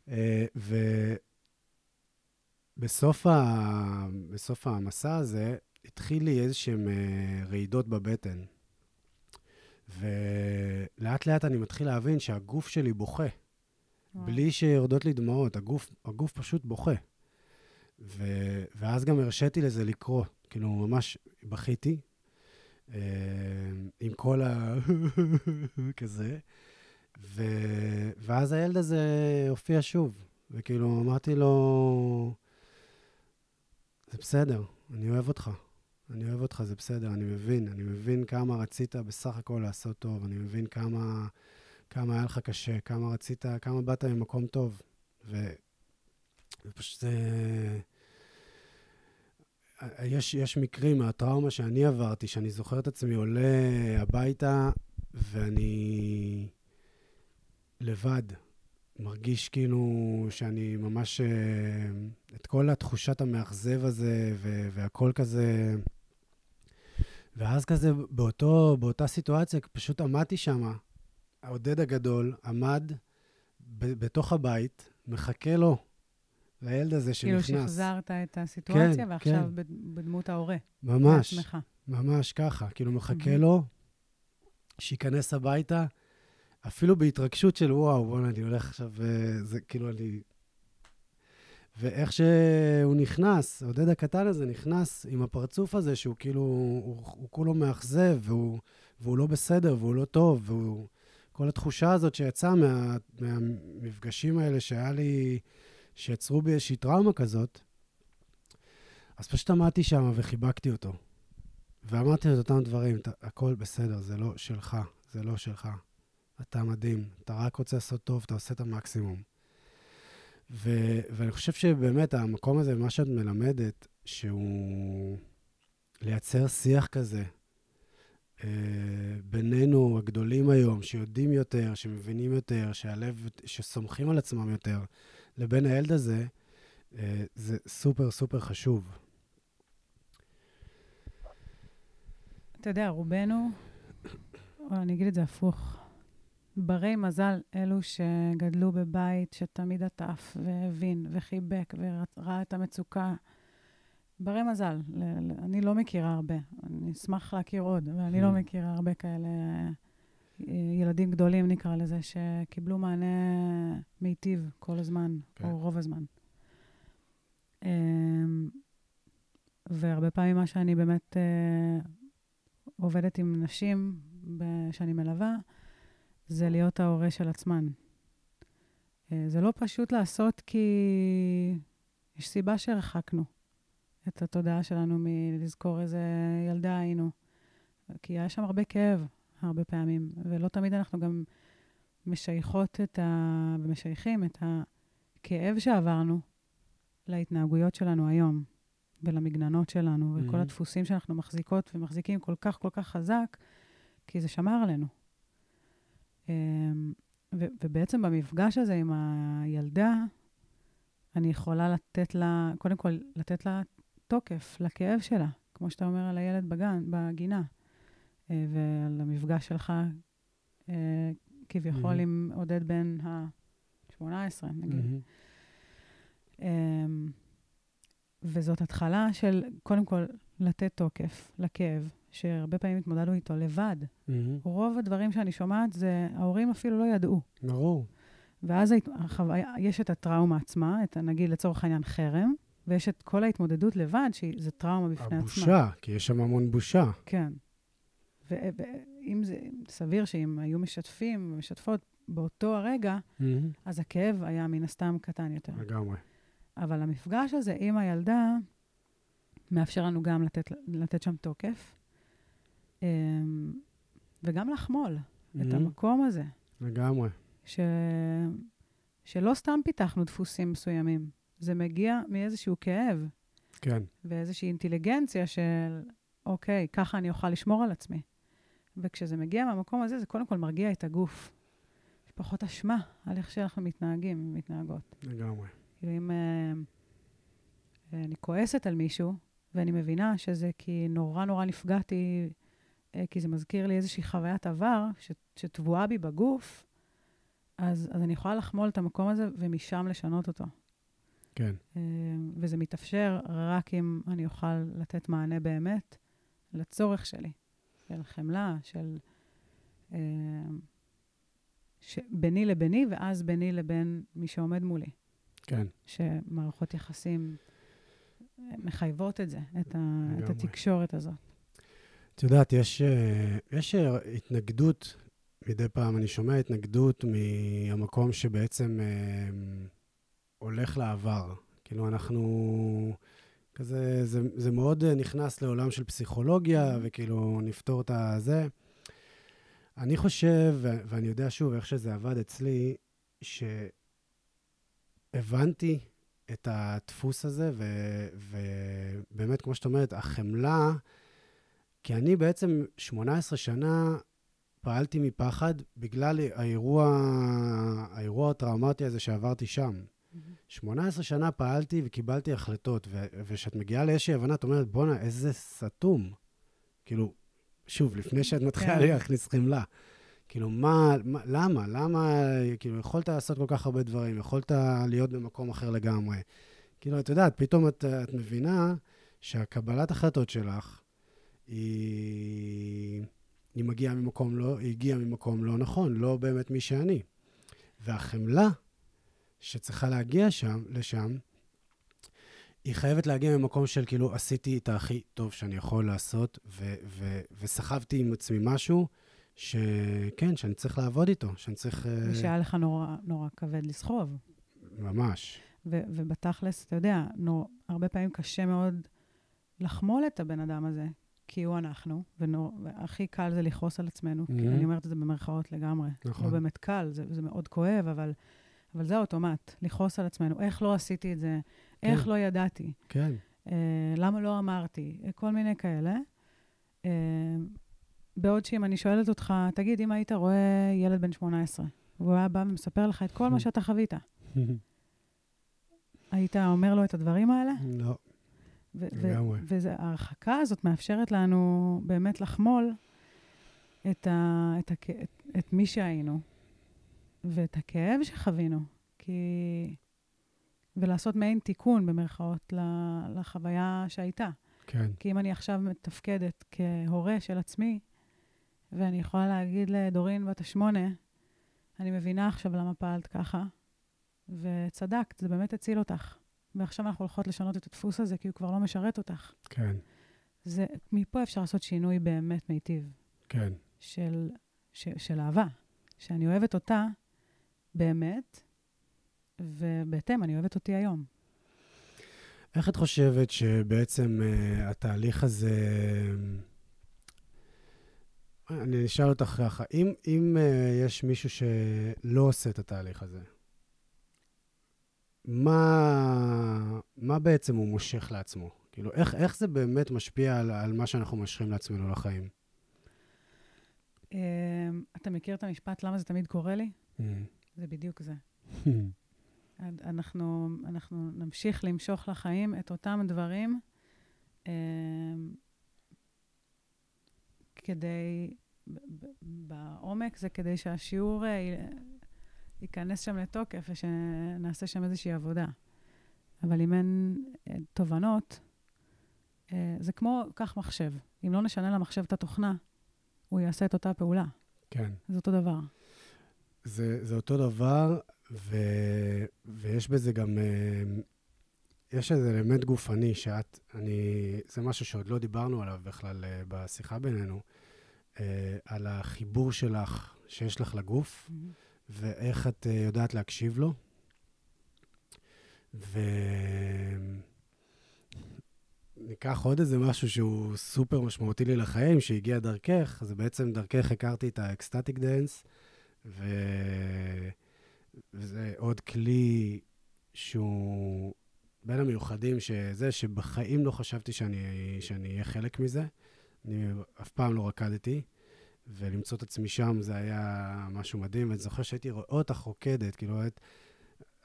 (laughs) ובסוף ה... בסוף המסע הזה התחיל לי איזשהן uh, רעידות בבטן. ולאט לאט אני מתחיל להבין שהגוף שלי בוכה. בלי שיורדות לי דמעות, הגוף, הגוף פשוט בוכה. ו, ואז גם הרשיתי לזה לקרות, כאילו ממש בכיתי, אה, עם כל ה... (laughs) כזה, ו, ואז הילד הזה הופיע שוב, וכאילו אמרתי לו, זה בסדר, אני אוהב אותך. אני אוהב אותך, זה בסדר, אני מבין. אני מבין כמה רצית בסך הכל לעשות טוב, אני מבין כמה, כמה היה לך קשה, כמה רצית, כמה באת ממקום טוב. ו... ופשוט זה... יש, יש מקרים מהטראומה שאני עברתי, שאני זוכר את עצמי עולה הביתה ואני לבד. מרגיש כאילו שאני ממש... אה, את כל התחושת המאכזב הזה ו- והכל כזה... ואז כזה באותו, באותה סיטואציה, פשוט עמדתי שם, העודד הגדול עמד ב- בתוך הבית, מחכה לו, לילד הזה שנכנס. כאילו שחזרת את הסיטואציה, כן, ועכשיו כן. בד- בדמות ההורה. ממש, בעצמך. ממש ככה. כאילו מחכה מהמם. לו, שייכנס הביתה, אפילו בהתרגשות של וואו, בוא'נה, אני הולך עכשיו, אה, זה כאילו אני... ואיך שהוא נכנס, עודד הקטן הזה נכנס עם הפרצוף הזה, שהוא כאילו, הוא, הוא כולו מאכזב, והוא, והוא לא בסדר, והוא לא טוב, והוא... כל התחושה הזאת שיצאה מה, מהמפגשים האלה שהיה לי, שיצרו בי איזושהי טראומה כזאת, אז פשוט עמדתי שם וחיבקתי אותו. ואמרתי את אותם דברים, "אתה- הכל בסדר, זה לא שלך, זה לא שלך. אתה מדהים, אתה רק רוצה לעשות טוב, אתה עושה את המקסימום. ו- ואני חושב שבאמת המקום הזה, מה שאת מלמדת, שהוא לייצר שיח כזה בינינו, הגדולים היום, שיודעים יותר, שמבינים יותר, שהלב, שסומכים על עצמם יותר, לבין הילד הזה, אה, זה סופר סופר חשוב. אתה יודע, רובנו, או אני אגיד את זה הפוך, ברי מזל אלו שגדלו בבית שתמיד עטף והבין וחיבק וראה את המצוקה. ברי מזל. אני לא מכירה הרבה. אני אשמח להכיר עוד, אבל אני לא Mm. מכירה הרבה כאלה אה, ילדים גדולים, נקרא לזה, שקיבלו מענה מיטיב כל הזמן, כן. או רוב הזמן. אמ, והרבה פעמים מה שאני באמת אה, עובדת עם נשים שאני מלווה, זה להיות ההורה של עצמן. אה, זה לא פשוט לעשות כי יש סיבה שהרחקנו את התודעה שלנו מלזכור איזה ילדה היינו. כי היה שם הרבה כאב, הרבה פעמים, ולא תמיד אנחנו גם משייכות את ה... ומשייכים את הכאב שעברנו להתנהגויות שלנו היום, ולמגננות שלנו, וכל Mhm. הדפוסים שאנחנו מחזיקות ומחזיקים כל כך כל כך חזק, כי זה שמר עלינו. אמ, ו- ובעצם במפגש הזה עם הילדה, אני יכולה לתת לה, קודם כל, לתת לה תוקף לכאב שלה, כמו שאתה אומר על הילד בגן, בגינה, אה, ועל המפגש שלך, אה, כביכול, Mhm. עם עודד בן ה-18, נגיד. אמ, וזאת התחלה של, קודם כל, לתת תוקף לכאב, שהרבה פעמים התמודדנו איתו לבד. מהמם. רוב הדברים שאני שומעת זה, ההורים אפילו לא ידעו. ברור. ואז יש את הטראומה עצמה, את, נגיד לצורך העניין חרם, ויש את כל ההתמודדות לבד, שזו טראומה בפני עצמה. הבושה, כי יש שם המון בושה. כן. ואם זה סביר שאם היו משתפים ומשתפות באותו הרגע, מהמם. אז הכאב היה מן הסתם קטן יותר. לגמרי. אבל המפגש הזה עם הילדה מאפשר לנו גם לתת, לתת שם תוקף, אמ, וגם לחמול את מהמם. המקום הזה, לגמרי. ש... שלא סתם פיתחנו דפוסים מסוימים, זה מגיע מאיזשהו כאב כן. ואיזושהי אינטליגנציה של, אוקיי, ככה אני אוכל לשמור על עצמי. וכשזה מגיע מהמקום הזה, זה קודם כל מרגיע את הגוף. יש פחות אשמה על איך שאנחנו מתנהגים ומתנהגות. לגמרי. כאילו, אם אה, אה, אני כועסת על מישהו, ואני מבינה שזה כי נורא נורא נפגעתי, אה, כי זה מזכיר לי איזושהי חוויית עבר ש- שטבועה בי בגוף, אז, אז אני יכולה לחמול את המקום הזה ומשם לשנות אותו. כן. אה, וזה מתאפשר רק אם אני אוכל לתת מענה באמת לצורך שלי, של חמלה, של... אה, ש- ביני לביני, ואז ביני לבין מי שעומד מולי. כן. שמערכות יחסים אה, מחייבות את זה, את, ה, את. התקשורת הזאת. את יודעת, יש, יש התנגדות, מדי פעם אני שומע התנגדות מהמקום שבעצם הולך לעבר. כאילו, אנחנו... כזה, זה, זה מאוד אה, נכנס לעולם של פסיכולוגיה, וכאילו, נפתור את הזה. אני חושב, ו- ואני יודע שוב איך שזה עבד אצלי, שהבנתי את הדפוס הזה, ו- ובאמת, כמו שאת אומרת, החמלה, כי אני בעצם 18 שנה פעלתי מפחד בגלל האירוע, האירוע הטראומטי הזה שעברתי שם. 18 שנה פעלתי וקיבלתי החלטות, ו- וכשאת מגיעה לאיזושהי הבנה, את אומרת, בואנה, איזה סתום. כאילו, שוב, לפני שאת מתחילה כן. להכניס חמלה. כאילו, מה, מה, למה? למה, כאילו, יכולת לעשות כל כך הרבה דברים, יכולת להיות במקום אחר לגמרי. כאילו, את יודעת, פתאום את, את מבינה שהקבלת החלטות שלך, היא, היא מגיעה ממקום לא, היא הגיעה ממקום לא נכון, לא באמת מי שאני. והחמלה שצריכה להגיע שם, לשם, היא חייבת להגיע ממקום של כאילו, עשיתי את הכי טוב שאני יכול לעשות, ו- ו- וסחבתי עם עצמי משהו שכן, שאני צריך לעבוד איתו, שאני צריך... אה, ושהיה לך נורא, נורא כבד לסחוב. ממש. ו- ובתכלס, אתה יודע, נור, הרבה פעמים קשה מאוד לחמול את הבן אדם הזה, כי הוא אנחנו, ונור, והכי קל זה לכעוס על עצמנו. Mhm. כי אני אומרת את זה במרכאות לגמרי. נכון. לא באמת קל, זה, זה מאוד כואב, אבל, אבל זה האוטומט, לכעוס על עצמנו. איך לא עשיתי את זה? איך כן. לא ידעתי? כן, אה, למה לא אמרתי? אה, כל מיני כאלה. אה, בעוד שאם אני שואלת אותך, תגיד, אם היית רואה ילד בן 18, והוא היה בא ומספר לך את כל מה (laughs) שאתה חווית, היית אומר לו את הדברים האלה? לא, לגמרי. וההרחקה הזאת מאפשרת לנו באמת לחמול את, ה- את, הכ- את, את מי שהיינו ואת הכאב שחווינו. כי... ולעשות מעין תיקון, במרכאות, לחוויה שהייתה. כן, כי אם אני עכשיו מתפקדת כהורה של עצמי, ואני יכולה להגיד לדורין בת השמונה, אני מבינה עכשיו למה פעלת ככה, וצדקת, זה באמת הציל אותך. ועכשיו אנחנו הולכות לשנות את הדפוס הזה, כי הוא כבר לא משרת אותך. כן, זה, מפה אפשר לעשות שינוי באמת מיטיב כן. של, ש, של אהבה, שאני אוהבת אותה באמת, ובהתאם, אני אוהבת אותי היום. איך את חושבת שבעצם uh, התהליך הזה... אה, אני אשאל אותך ככה, אם, אם uh, יש מישהו שלא עושה את התהליך הזה, מה, מה בעצם הוא מושך לעצמו? כאילו, איך, איך זה באמת משפיע על, על מה שאנחנו מושכים לעצמנו לחיים? אה, אתה מכיר את המשפט, למה זה תמיד קורה לי? זה בדיוק זה. אנחנו, אנחנו נמשיך למשוך לחיים את אותם דברים אה, כדי, בעומק זה כדי שהשיעור אה, ייכנס שם לתוקף ושנעשה שם איזושהי עבודה. אבל אם אין אה, תובנות, אה, זה כמו, קח מחשב. אם לא נשנה למחשב את התוכנה, הוא יעשה את אותה פעולה. כן. זה אותו דבר. זה, זה אותו דבר, ו, ויש בזה גם, אה, יש איזה אלמנט גופני שאת, אני, זה משהו שעוד לא דיברנו עליו בכלל בשיחה בינינו, על החיבור שלך, שיש לך לגוף, mm-hmm. ואיך את יודעת להקשיב לו. ו... ניקח עוד איזה משהו שהוא סופר משמעותי לי לחיים, שהגיע דרכך, זה בעצם דרכך הכרתי את ה ecstatic dance, ו... וזה עוד כלי שהוא בין המיוחדים, שזה, שבחיים לא חשבתי שאני, שאני אהיה חלק מזה. אני אף פעם לא רקדתי, ולמצוא את עצמי שם זה היה משהו מדהים, ואני זוכר שהייתי רואה אותך רוקדת, כאילו, את...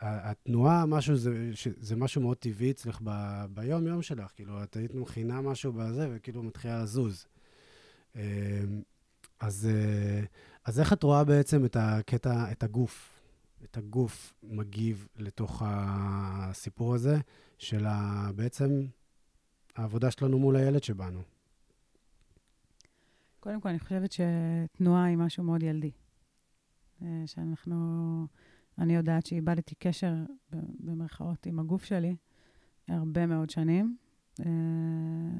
התנועה, משהו, זה, זה משהו מאוד טבעי אצלך ב, ביום-יום שלך. כאילו, את היית מכינה משהו בזה, וכאילו מתחילה לזוז. אמ, אז, אה, אז איך את רואה בעצם את הקטע, את הגוף, את הגוף מגיב לתוך הסיפור הזה של ה, בעצם העבודה שלנו מול הילד שבנו? קודם כל, אני חושבת שתנועה היא משהו מאוד ילדי. אה, שאנחנו... אני יודעת שאיבדתי קשר, במרכאות, עם הגוף שלי הרבה מאוד שנים, אה,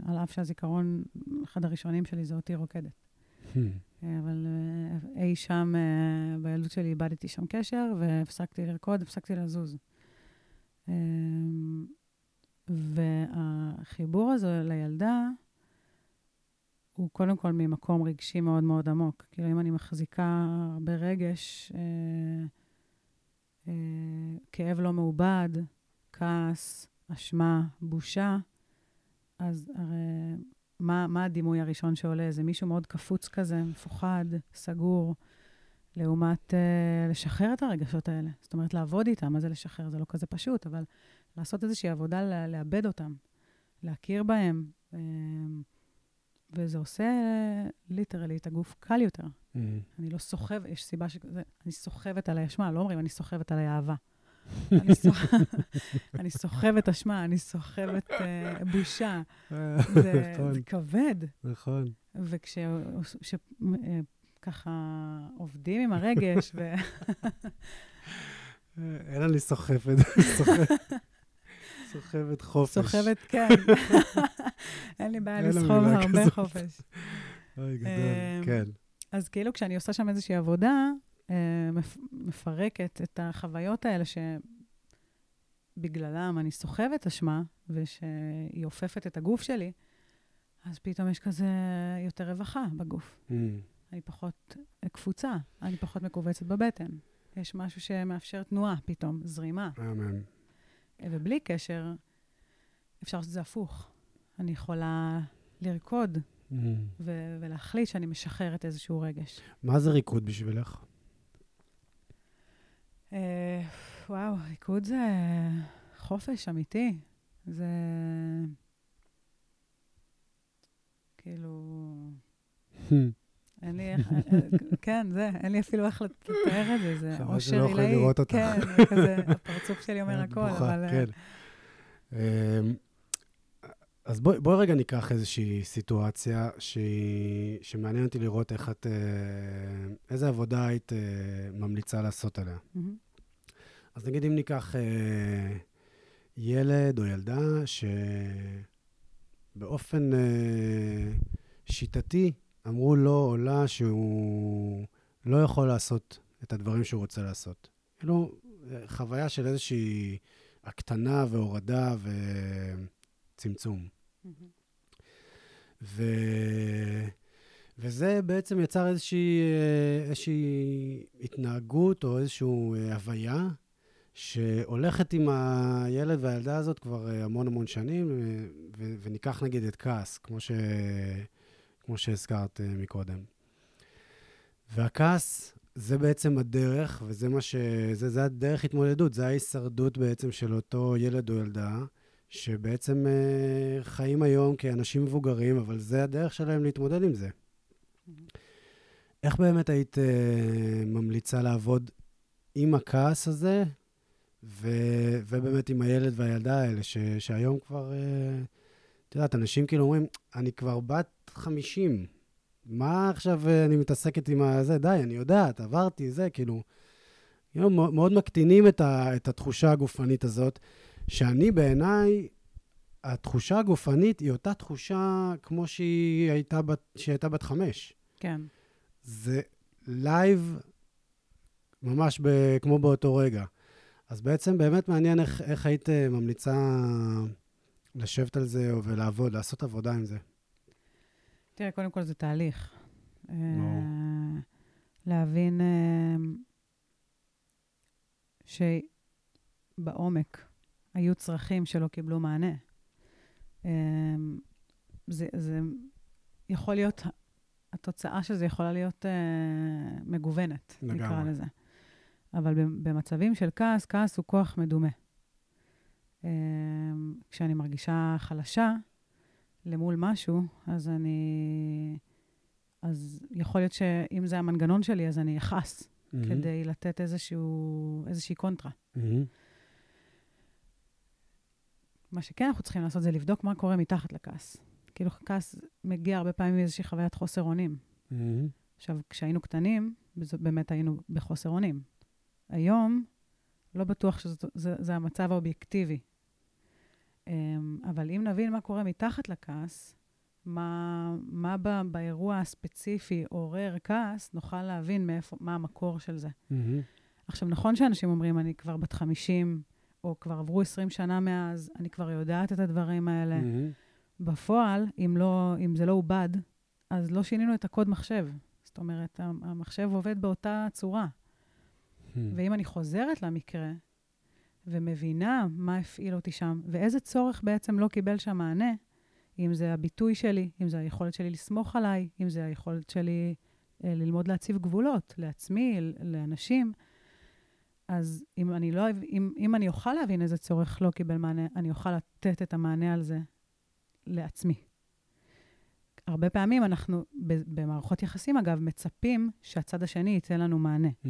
על אף שהזיכרון, אחד הראשונים שלי זה אותי רוקדת. אה, אבל אה, אי שם, בילדות שלי איבדתי שם קשר, והפסקתי לרקוד, הפסקתי לזוז. והחיבור הזה לילדה, הוא קודם כל ממקום רגשי מאוד מאוד עמוק. כאילו, אם אני מחזיקה הרבה רגש, אה, אה, כאב לא מעובד, כעס, אשמה, בושה, אז הרי מה, מה הדימוי הראשון שעולה? זה מישהו מאוד קפוץ כזה, מפוחד, סגור, לעומת uh, לשחרר את הרגשות האלה. זאת אומרת, לעבוד איתם, מה זה לשחרר? זה לא כזה פשוט, אבל לעשות איזושהי עבודה, לאבד אותם, להכיר בהם. Uh, וזה עושה ליטרלי את הגוף קל יותר. Mm. אני לא סוחבת, יש סיבה שזה, אני סוחבת עליי אשמה, לא אומרים אני סוחבת עליי אהבה. אני סוחבת אשמה, אני סוחבת uh, בושה. זה, נכון. זה כבד. נכון. וכשככה אה, עובדים עם הרגש, ו... אין לי (laughs) סוחבת, סוחבת חופש. סוחבת, כן. (laughs) אין לי בעיה לסחוב הרבה חופש. אוי, גדול, כן. אז כאילו כשאני עושה שם איזושהי עבודה, אה, מפרקת את החוויות האלה שבגללם אני סוחבת אשמה, ושהיא עופפת את הגוף שלי, אז פתאום יש כזה יותר רווחה בגוף. Mm. אני פחות קפוצה, אני פחות מכווצת בבטן. יש משהו שמאפשר תנועה פתאום, זרימה. אמן. ובלי קשר, אפשר לעשות את זה הפוך. אני יכולה לרקוד mm. ו- ולהחליט שאני משחררת איזשהו רגש. מה זה ריקוד בשבילך? Uh, וואו, ריקוד זה חופש אמיתי. זה כאילו... (laughs) אין לי איך, כן, זה, אין לי אפילו איך לתאר את זה, זה אושר עילאי. חבל לראות אותך. כן, כזה, הפרצוף שלי אומר הכל, אבל... כן. אז בואי בוא רגע ניקח איזושהי סיטואציה שהיא, שמעניין אותי לראות איך את, אה, איזה עבודה היית אה, ממליצה לעשות עליה. Mm-hmm. אז נגיד אם ניקח אה, ילד או ילדה שבאופן שיטתי אמרו לו או לה שהוא לא יכול לעשות את הדברים שהוא רוצה לעשות. כאילו, חוויה של איזושהי הקטנה והורדה וצמצום. ו... וזה בעצם יצר איזושהי, איזושהי התנהגות או איזושהי הוויה שהולכת עם הילד והילדה הזאת כבר המון המון שנים, ו... וניקח נגיד את כעס, כמו ש... כמו שהזכרת מקודם. והכעס זה בעצם הדרך, וזה מה ש... זה, זה הדרך התמודדות, זה ההישרדות בעצם של אותו ילד או ילדה, שבעצם אה, חיים היום כאנשים מבוגרים, אבל זה הדרך שלהם להתמודד עם זה. איך באמת היית אה, ממליצה לעבוד עם הכעס הזה, ו, ובאמת עם הילד והילדה האלה, ש, שהיום כבר, אה, את יודעת, אנשים כאילו אומרים, אני כבר בת 50, מה עכשיו אני מתעסקת עם הזה? די, אני יודעת, עברתי, זה, כאילו... כאילו מאוד מקטינים את, ה, את התחושה הגופנית הזאת, שאני בעיניי, התחושה הגופנית היא אותה תחושה כמו שהיא הייתה בת, שהיא הייתה בת חמש. כן. זה לייב ממש ב, כמו באותו רגע. אז בעצם באמת מעניין איך, איך היית אה, ממליצה לשבת על זה ולעבוד, לעשות עבודה עם זה. תראה, קודם כל זה תהליך. נו. אה, להבין אה, שבעומק היו צרכים שלא קיבלו מענה. זה, זה יכול להיות, התוצאה של זה יכולה להיות מגוונת, נקרא לזה. אבל במצבים של כעס, כעס הוא כוח מדומה. אמ, כשאני מרגישה חלשה למול משהו, אז אני... אז יכול להיות שאם זה המנגנון שלי, אז אני אכעס, mm-hmm. כדי לתת איזשהו, איזושהי קונטרה. Mm-hmm. מה שכן אנחנו צריכים לעשות זה לבדוק מה קורה מתחת לכעס. כאילו, כעס מגיע הרבה פעמים מאיזושהי חוויית חוסר אונים. Mm-hmm. עכשיו, כשהיינו קטנים, באמת היינו בחוסר אונים. היום, לא בטוח שזה המצב האובייקטיבי. אמ, אבל אם נבין מה קורה מתחת לכעס, מה, מה בא, באירוע הספציפי עורר כעס, נוכל להבין מאיפה, מה המקור של זה. Mm-hmm. עכשיו, נכון שאנשים אומרים, אני כבר בת 50, או כבר עברו 20 שנה מאז, אני כבר יודעת את הדברים האלה. Mm-hmm. בפועל, אם, לא, אם זה לא עובד, אז לא שינינו את הקוד מחשב. זאת אומרת, המחשב עובד באותה צורה. Hmm. ואם אני חוזרת למקרה ומבינה מה הפעיל אותי שם, ואיזה צורך בעצם לא קיבל שם מענה, אם זה הביטוי שלי, אם זה היכולת שלי לסמוך עליי, אם זה היכולת שלי אה, ללמוד להציב גבולות לעצמי, לאנשים, אז אם אני, לא, אם, אם אני אוכל להבין איזה צורך לא קיבל מענה, אני אוכל לתת את המענה על זה לעצמי. הרבה פעמים אנחנו, במערכות יחסים, אגב, מצפים שהצד השני ייתן לנו מענה. Mm-hmm.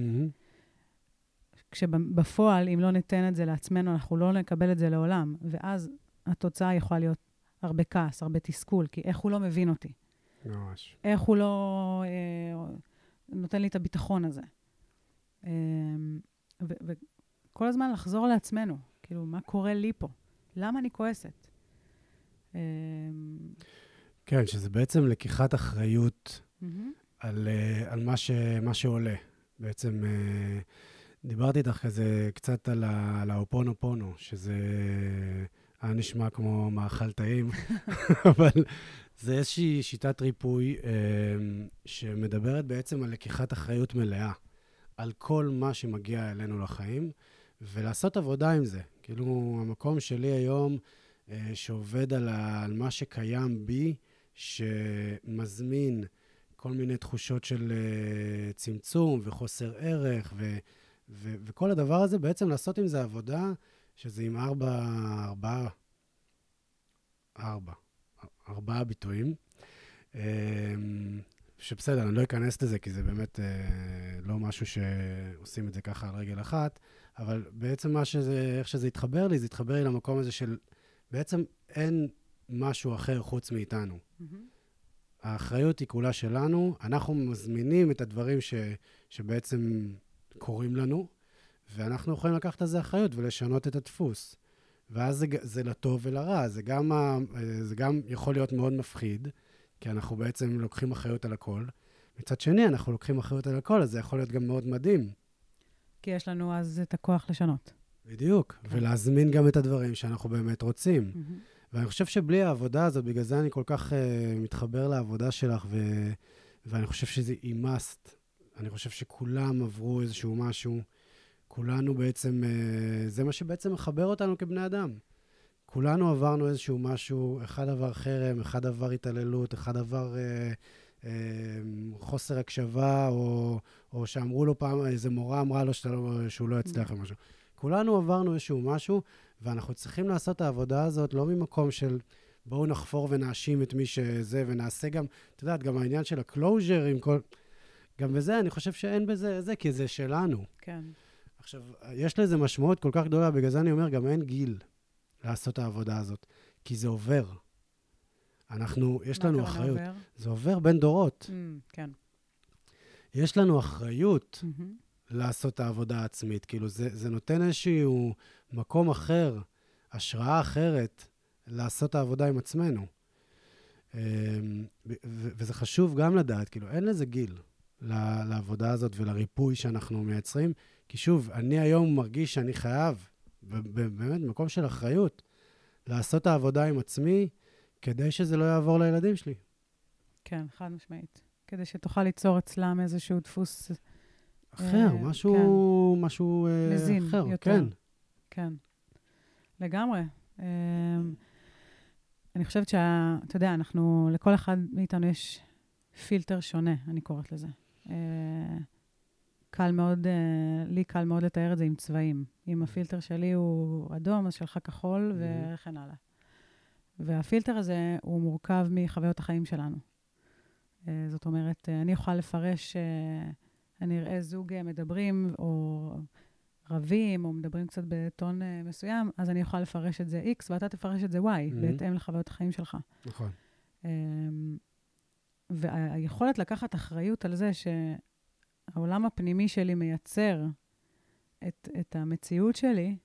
כשבפועל, אם לא ניתן את זה לעצמנו, אנחנו לא נקבל את זה לעולם. ואז התוצאה יכולה להיות הרבה כעס, הרבה תסכול, כי איך הוא לא מבין אותי? ממש. איך הוא לא אה, נותן לי את הביטחון הזה? אה, וכל הזמן לחזור לעצמנו, כאילו, מה קורה לי פה? למה אני כועסת? אה, כן, שזה בעצם לקיחת אחריות mm-hmm. על, uh, על מה, ש, מה שעולה. בעצם... Uh, דיברתי איתך כזה קצת על, האופונו פונו, שזה היה נשמע כמו מאכל טעים, (laughs) אבל זה איזושהי שיטת ריפוי אה, שמדברת בעצם על לקיחת אחריות מלאה על כל מה שמגיע אלינו לחיים, ולעשות עבודה עם זה. כאילו, המקום שלי היום, אה, שעובד על, ה, על מה שקיים בי, שמזמין כל מיני תחושות של אה, צמצום וחוסר ערך, ו... ו- וכל הדבר הזה, בעצם לעשות עם זה עבודה, שזה עם ארבע, ארבעה, ארבע, ארבעה ביטויים. אמ, שבסדר, אני לא אכנס לזה, כי זה באמת אה, לא משהו שעושים את זה ככה על רגל אחת, אבל בעצם מה שזה, איך שזה התחבר לי, זה התחבר לי למקום הזה של בעצם אין משהו אחר חוץ מאיתנו. Mm-hmm. האחריות היא כולה שלנו, אנחנו מזמינים את הדברים ש, שבעצם קורים לנו, ואנחנו יכולים לקחת על זה אחריות ולשנות את הדפוס. ואז זה, זה לטוב ולרע, זה גם, זה גם יכול להיות מאוד מפחיד, כי אנחנו בעצם לוקחים אחריות על הכל. מצד שני, אנחנו לוקחים אחריות על הכל, אז זה יכול להיות גם מאוד מדהים. כי יש לנו אז את הכוח לשנות. בדיוק, כן. ולהזמין גם את הדברים שאנחנו באמת רוצים. Mm-hmm. ואני חושב שבלי העבודה הזאת, בגלל זה אני כל כך uh, מתחבר לעבודה שלך, ו... ואני חושב שזה היא must. אני חושב שכולם עברו איזשהו משהו. כולנו בעצם, אה, זה מה שבעצם מחבר אותנו כבני אדם. כולנו עברנו איזשהו משהו, אחד עבר חרם, אחד עבר התעללות, אחד עבר אה, אה, חוסר הקשבה, או, או שאמרו לו פעם, איזה מורה אמרה לו לא, שהוא לא יצליח או משהו. כולנו עברנו איזשהו משהו, ואנחנו צריכים לעשות את העבודה הזאת לא ממקום של בואו נחפור ונאשים את מי שזה, ונעשה גם, את יודעת, גם העניין של הקלוז'ר עם כל... גם בזה, אני חושב שאין בזה זה, כי זה שלנו. כן. עכשיו, יש לזה משמעות כל כך גדולה, בגלל זה אני אומר, גם אין גיל לעשות את העבודה הזאת, כי זה עובר. אנחנו, יש לנו אחריות. עובר? זה עובר בין דורות. Mm, כן. יש לנו אחריות מהמם. לעשות את העבודה העצמית. כאילו, זה, זה נותן איזשהו מקום אחר, השראה אחרת, לעשות את העבודה עם עצמנו. אמ, וזה חשוב גם לדעת, כאילו, אין לזה גיל לעבודה הזאת ולריפוי שאנחנו מייצרים. כי שוב, אני היום מרגיש שאני חייב, באמת, במקום של אחריות, לעשות את העבודה עם עצמי, כדי שזה לא יעבור לילדים שלי. כן, חד משמעית. כדי שתוכל ליצור אצלם איזשהו דפוס, אחר, אה, משהו, משהו אה, מזין אחר, יותר. כן. כן. לגמרי. אמ, אני חושבת שה... אתה יודע, אנחנו, לכל אחד מאיתנו יש פילטר שונה, אני קוראת לזה. אה, קל מאוד, אה, לי קל מאוד לתאר את זה עם צבעים. אם הפילטר שלי הוא אדום, אז שלך כחול, Mhm. וכן הלאה. והפילטר הזה הוא מורכב מחוויות החיים שלנו. אה, זאת אומרת, אה, אני יכולה לפרש, אני אראה זוג מדברים, או רבים, או מדברים קצת בטון מסוים, אז אני יכולה לפרש את זה X, ואתה תפרש את זה Y, Mhm. בהתאם לחוויות החיים שלך. נכון. אמ, והיכולת לקחת אחריות על זה שהעולם הפנימי שלי מייצר את, את המציאות שלי,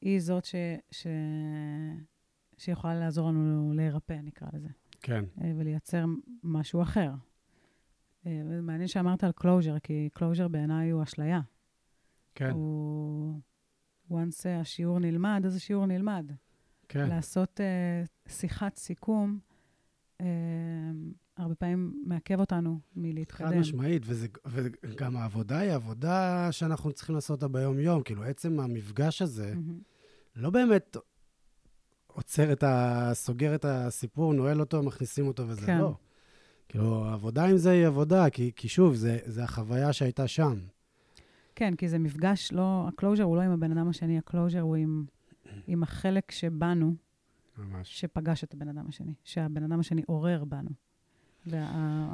היא זאת ש, ש, שיכולה לעזור לנו להירפא, נקרא לזה, כן. אה, ולייצר משהו אחר. אה, ומעניין שאמרת על closure, כי closure בעיניי הוא אשליה. כן, הוא... once השיעור נלמד, אז השיעור נלמד. כן. לעשות uh, שיחת סיכום, הרבה פעמים מעכב אותנו מלהתקדם. חד משמעית, וזה, וגם העבודה היא עבודה שאנחנו צריכים לעשות אותה ביום-יום. כאילו, עצם המפגש הזה. לא באמת עוצר את ה... סוגר את הסיפור, נועל אותו, מכניסים אותו וזה. כן. לא. כאילו, העבודה עם זה היא עבודה, כי, כי שוב, זה, זה החוויה שהייתה שם. כן, כי זה מפגש, לא, ה closure הוא לא עם הבן אדם השני, ה closure הוא עם, עם החלק שבנו, ממש. שפגש את הבן אדם השני, שהבן אדם השני עורר בנו. וה...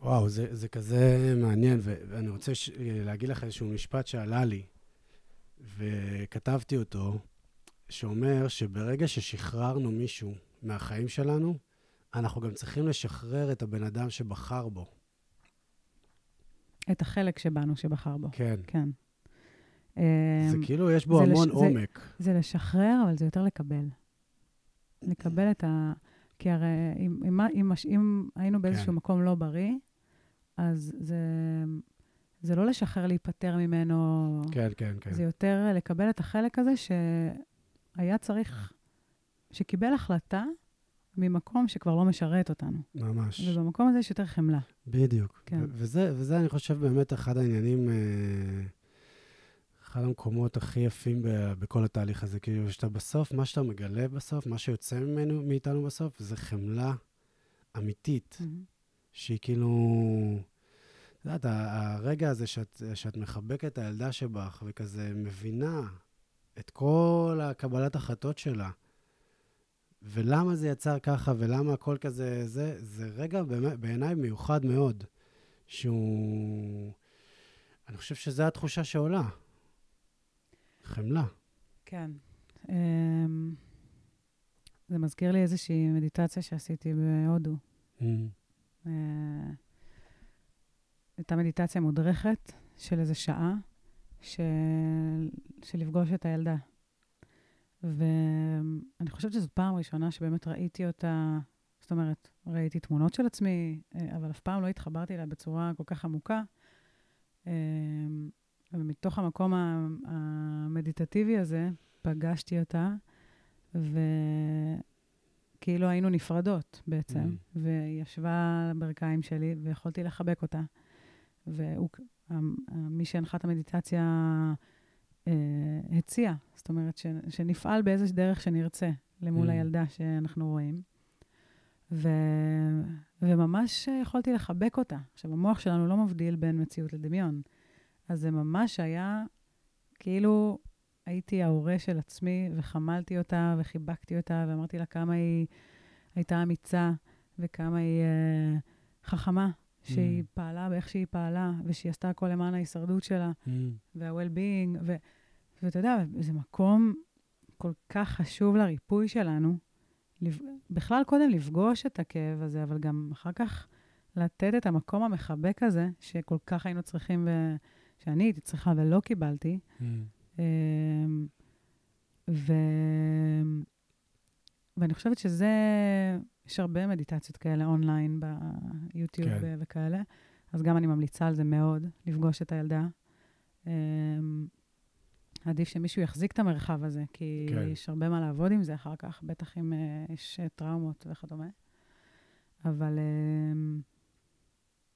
וואו, זה, זה כזה מעניין, ואני רוצה ש- להגיד לך איזשהו משפט שעלה לי, וכתבתי אותו, שאומר שברגע ששחררנו מישהו מהחיים שלנו, אנחנו גם צריכים לשחרר את הבן אדם שבחר בו. את החלק שבנו, שבחר בו. כן. כן. זה אמ, כאילו, יש בו זה המון לש- זה- עומק. זה לשחרר, אבל זה יותר לקבל. לקבל את ה... כי הרי אם, אם, אם, אם היינו באיזשהו כן. מקום לא בריא, אז זה, זה לא לשחרר להיפטר ממנו, כן, כן, כן. זה יותר לקבל את החלק הזה שהיה צריך, שקיבל החלטה ממקום שכבר לא משרת אותנו. ממש. ובמקום הזה יש יותר חמלה. בדיוק. כן. ו- וזה, וזה, אני חושב, באמת אחד העניינים, אה, אחד המקומות הכי יפים ב- בכל התהליך הזה. כאילו, שאתה בסוף, מה שאתה מגלה בסוף, מה שיוצא ממנו, מאיתנו בסוף, זה חמלה אמיתית, שהיא כאילו... את יודעת, הרגע הזה שאת, שאת מחבקת את הילדה שבך, וכזה מבינה את כל הקבלת החלטות שלה, ולמה זה יצר ככה, ולמה הכל כזה, זה, זה רגע בעיניי מיוחד מאוד, שהוא... אני חושב שזו התחושה שעולה. חמלה. כן. אמ, זה מזכיר לי איזושהי מדיטציה שעשיתי בהודו. אה, הייתה מדיטציה מודרכת של איזה שעה, של, של לפגוש את הילדה. ואני חושבת שזאת פעם ראשונה שבאמת ראיתי אותה, זאת אומרת, ראיתי תמונות של עצמי, אה, אבל אף פעם לא התחברתי אליה בצורה כל כך עמוקה. ומתוך המקום המדיטטיבי הזה, פגשתי אותה, וכאילו היינו נפרדות בעצם, Mm. והיא ישבה על הברכיים שלי, ויכולתי לחבק אותה. ומי שהנחה את המדיטציה אה, הציע, זאת אומרת, ש, שנפעל באיזו דרך שנרצה למול Mm. הילדה שאנחנו רואים. ו... וממש יכולתי לחבק אותה. עכשיו, המוח שלנו לא מבדיל בין מציאות לדמיון. אז זה ממש היה כאילו הייתי ההורה של עצמי, וחמלתי אותה, וחיבקתי אותה, ואמרתי לה כמה היא הייתה אמיצה, וכמה היא uh, חכמה, שהיא mm. פעלה באיך שהיא פעלה, ושהיא עשתה הכל למען ההישרדות שלה, mm. וה-well-being, ו... ואתה יודע, זה מקום כל כך חשוב לריפוי שלנו. לב... בכלל, קודם לפגוש את הכאב הזה, אבל גם אחר כך לתת את המקום המחבק הזה, שכל כך היינו צריכים, ו... שאני הייתי צריכה ולא קיבלתי. Mm. אמ, ו... ואני חושבת שזה, יש הרבה מדיטציות כאלה אונליין ביוטיוב כן. וכאלה, אז גם אני ממליצה על זה מאוד, לפגוש את הילדה. אמ, עדיף שמישהו יחזיק את המרחב הזה, כי כן. יש הרבה מה לעבוד עם זה אחר כך, בטח אם uh, יש uh, טראומות וכדומה. אבל, uh,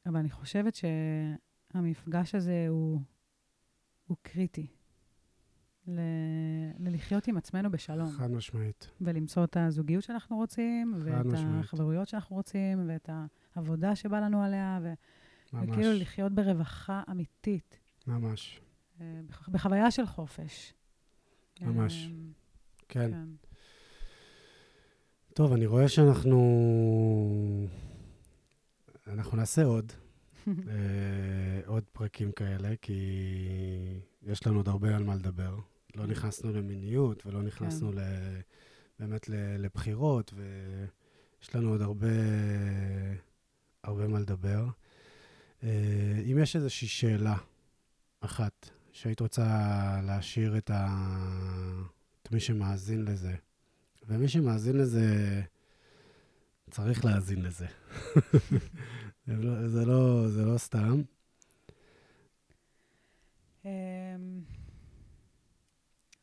אבל אני חושבת שהמפגש הזה הוא, הוא קריטי. ל- ללחיות עם עצמנו בשלום. חד משמעית. ולמצוא את הזוגיות שאנחנו רוצים, ואת משמעית. החברויות שאנחנו רוצים, ואת העבודה שבא לנו עליה, ו- וכאילו לחיות ברווחה אמיתית. ממש. אה, בח- בחוויה של חופש. ממש. אה, כן. כן. טוב, אני רואה שאנחנו... אנחנו נעשה עוד. Uh, עוד פרקים כאלה, כי יש לנו עוד הרבה על מה לדבר. לא נכנסנו למיניות ולא נכנסנו כן. ל, באמת לבחירות, ויש לנו עוד הרבה, הרבה מה לדבר. אה, אם יש איזושהי שאלה אחת שהיית רוצה להשאיר את, ה... את מי שמאזין לזה, ומי שמאזין לזה, צריך להאזין לזה. (laughs) זה, לא, זה, לא, זה לא סתם. אמ,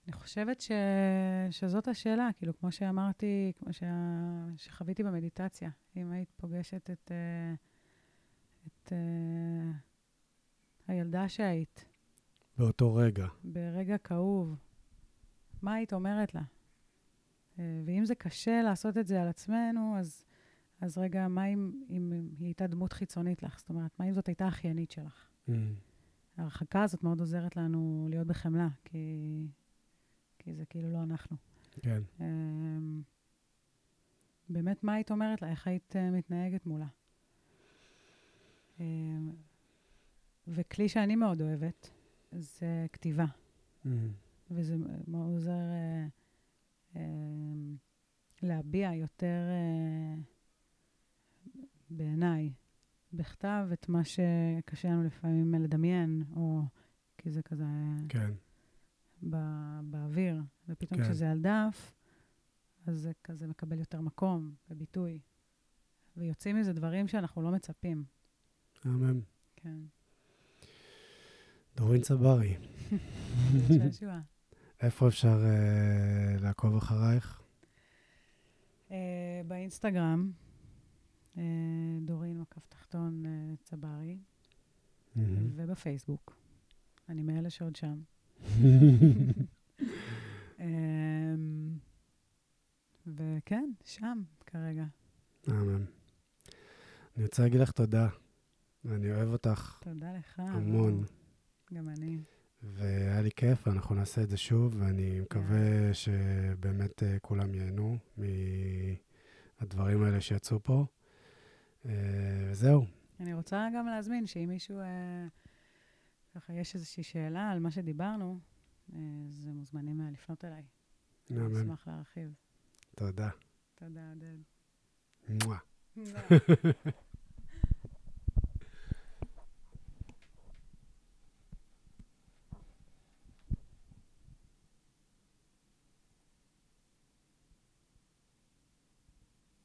אני חושבת ש... שזאת השאלה, כאילו, כמו שאמרתי, כמו ש... שחוויתי במדיטציה. אם היית פוגשת את, אה, את uh, הילדה שהיית. באותו רגע. ברגע כאוב, מה היית אומרת לה? אה, ואם זה קשה לעשות את זה על עצמנו, אז, אז רגע, מה אם, אם היא הייתה דמות חיצונית לך? זאת אומרת, מה אם זאת הייתה אחיינית שלך? Mm. ההרחקה הזאת מאוד עוזרת לנו להיות בחמלה, כי כי זה כאילו לא אנחנו. כן. Um, באמת, מה היית אומרת לה? איך היית uh, מתנהגת מולה? Um, וכלי שאני מאוד אוהבת, זה כתיבה. Mm. וזה מאוד עוזר uh, uh, להביע יותר, uh, בעיניי, בכתב את מה שקשה לנו לפעמים לדמיין, או כי זה כזה... כן. בא, באוויר, ופתאום כן. כשזה על דף, אז זה כזה מקבל יותר מקום וביטוי. ויוצאים מזה דברים שאנחנו לא מצפים. אמן. כן. דורין צברי. (laughs) שעשוע. איפה אפשר uh, לעקוב אחרייך? Uh, באינסטגרם, דורין מקף תחתון uh, צברי, mm-hmm. ובפייסבוק. אני מאלה שעוד שם. (laughs) אמ, וכן, שם כרגע. אמן. אני רוצה להגיד לך תודה. אני אוהב אותך. תודה לך. המון. גם אני. והיה לי כיף, אנחנו נעשה את זה שוב, ואני מקווה שבאמת uh, כולם ייהנו מהדברים האלה שיצאו פה. Uh, וזהו. אני רוצה גם להזמין שאם מישהו... Uh, ככה יש איזושהי שאלה על מה שדיברנו, אז מוזמנים לפנות אליי. אמן. אני אשמח להרחיב. תודה. תודה, עודד. מואה. (laughs) (laughs)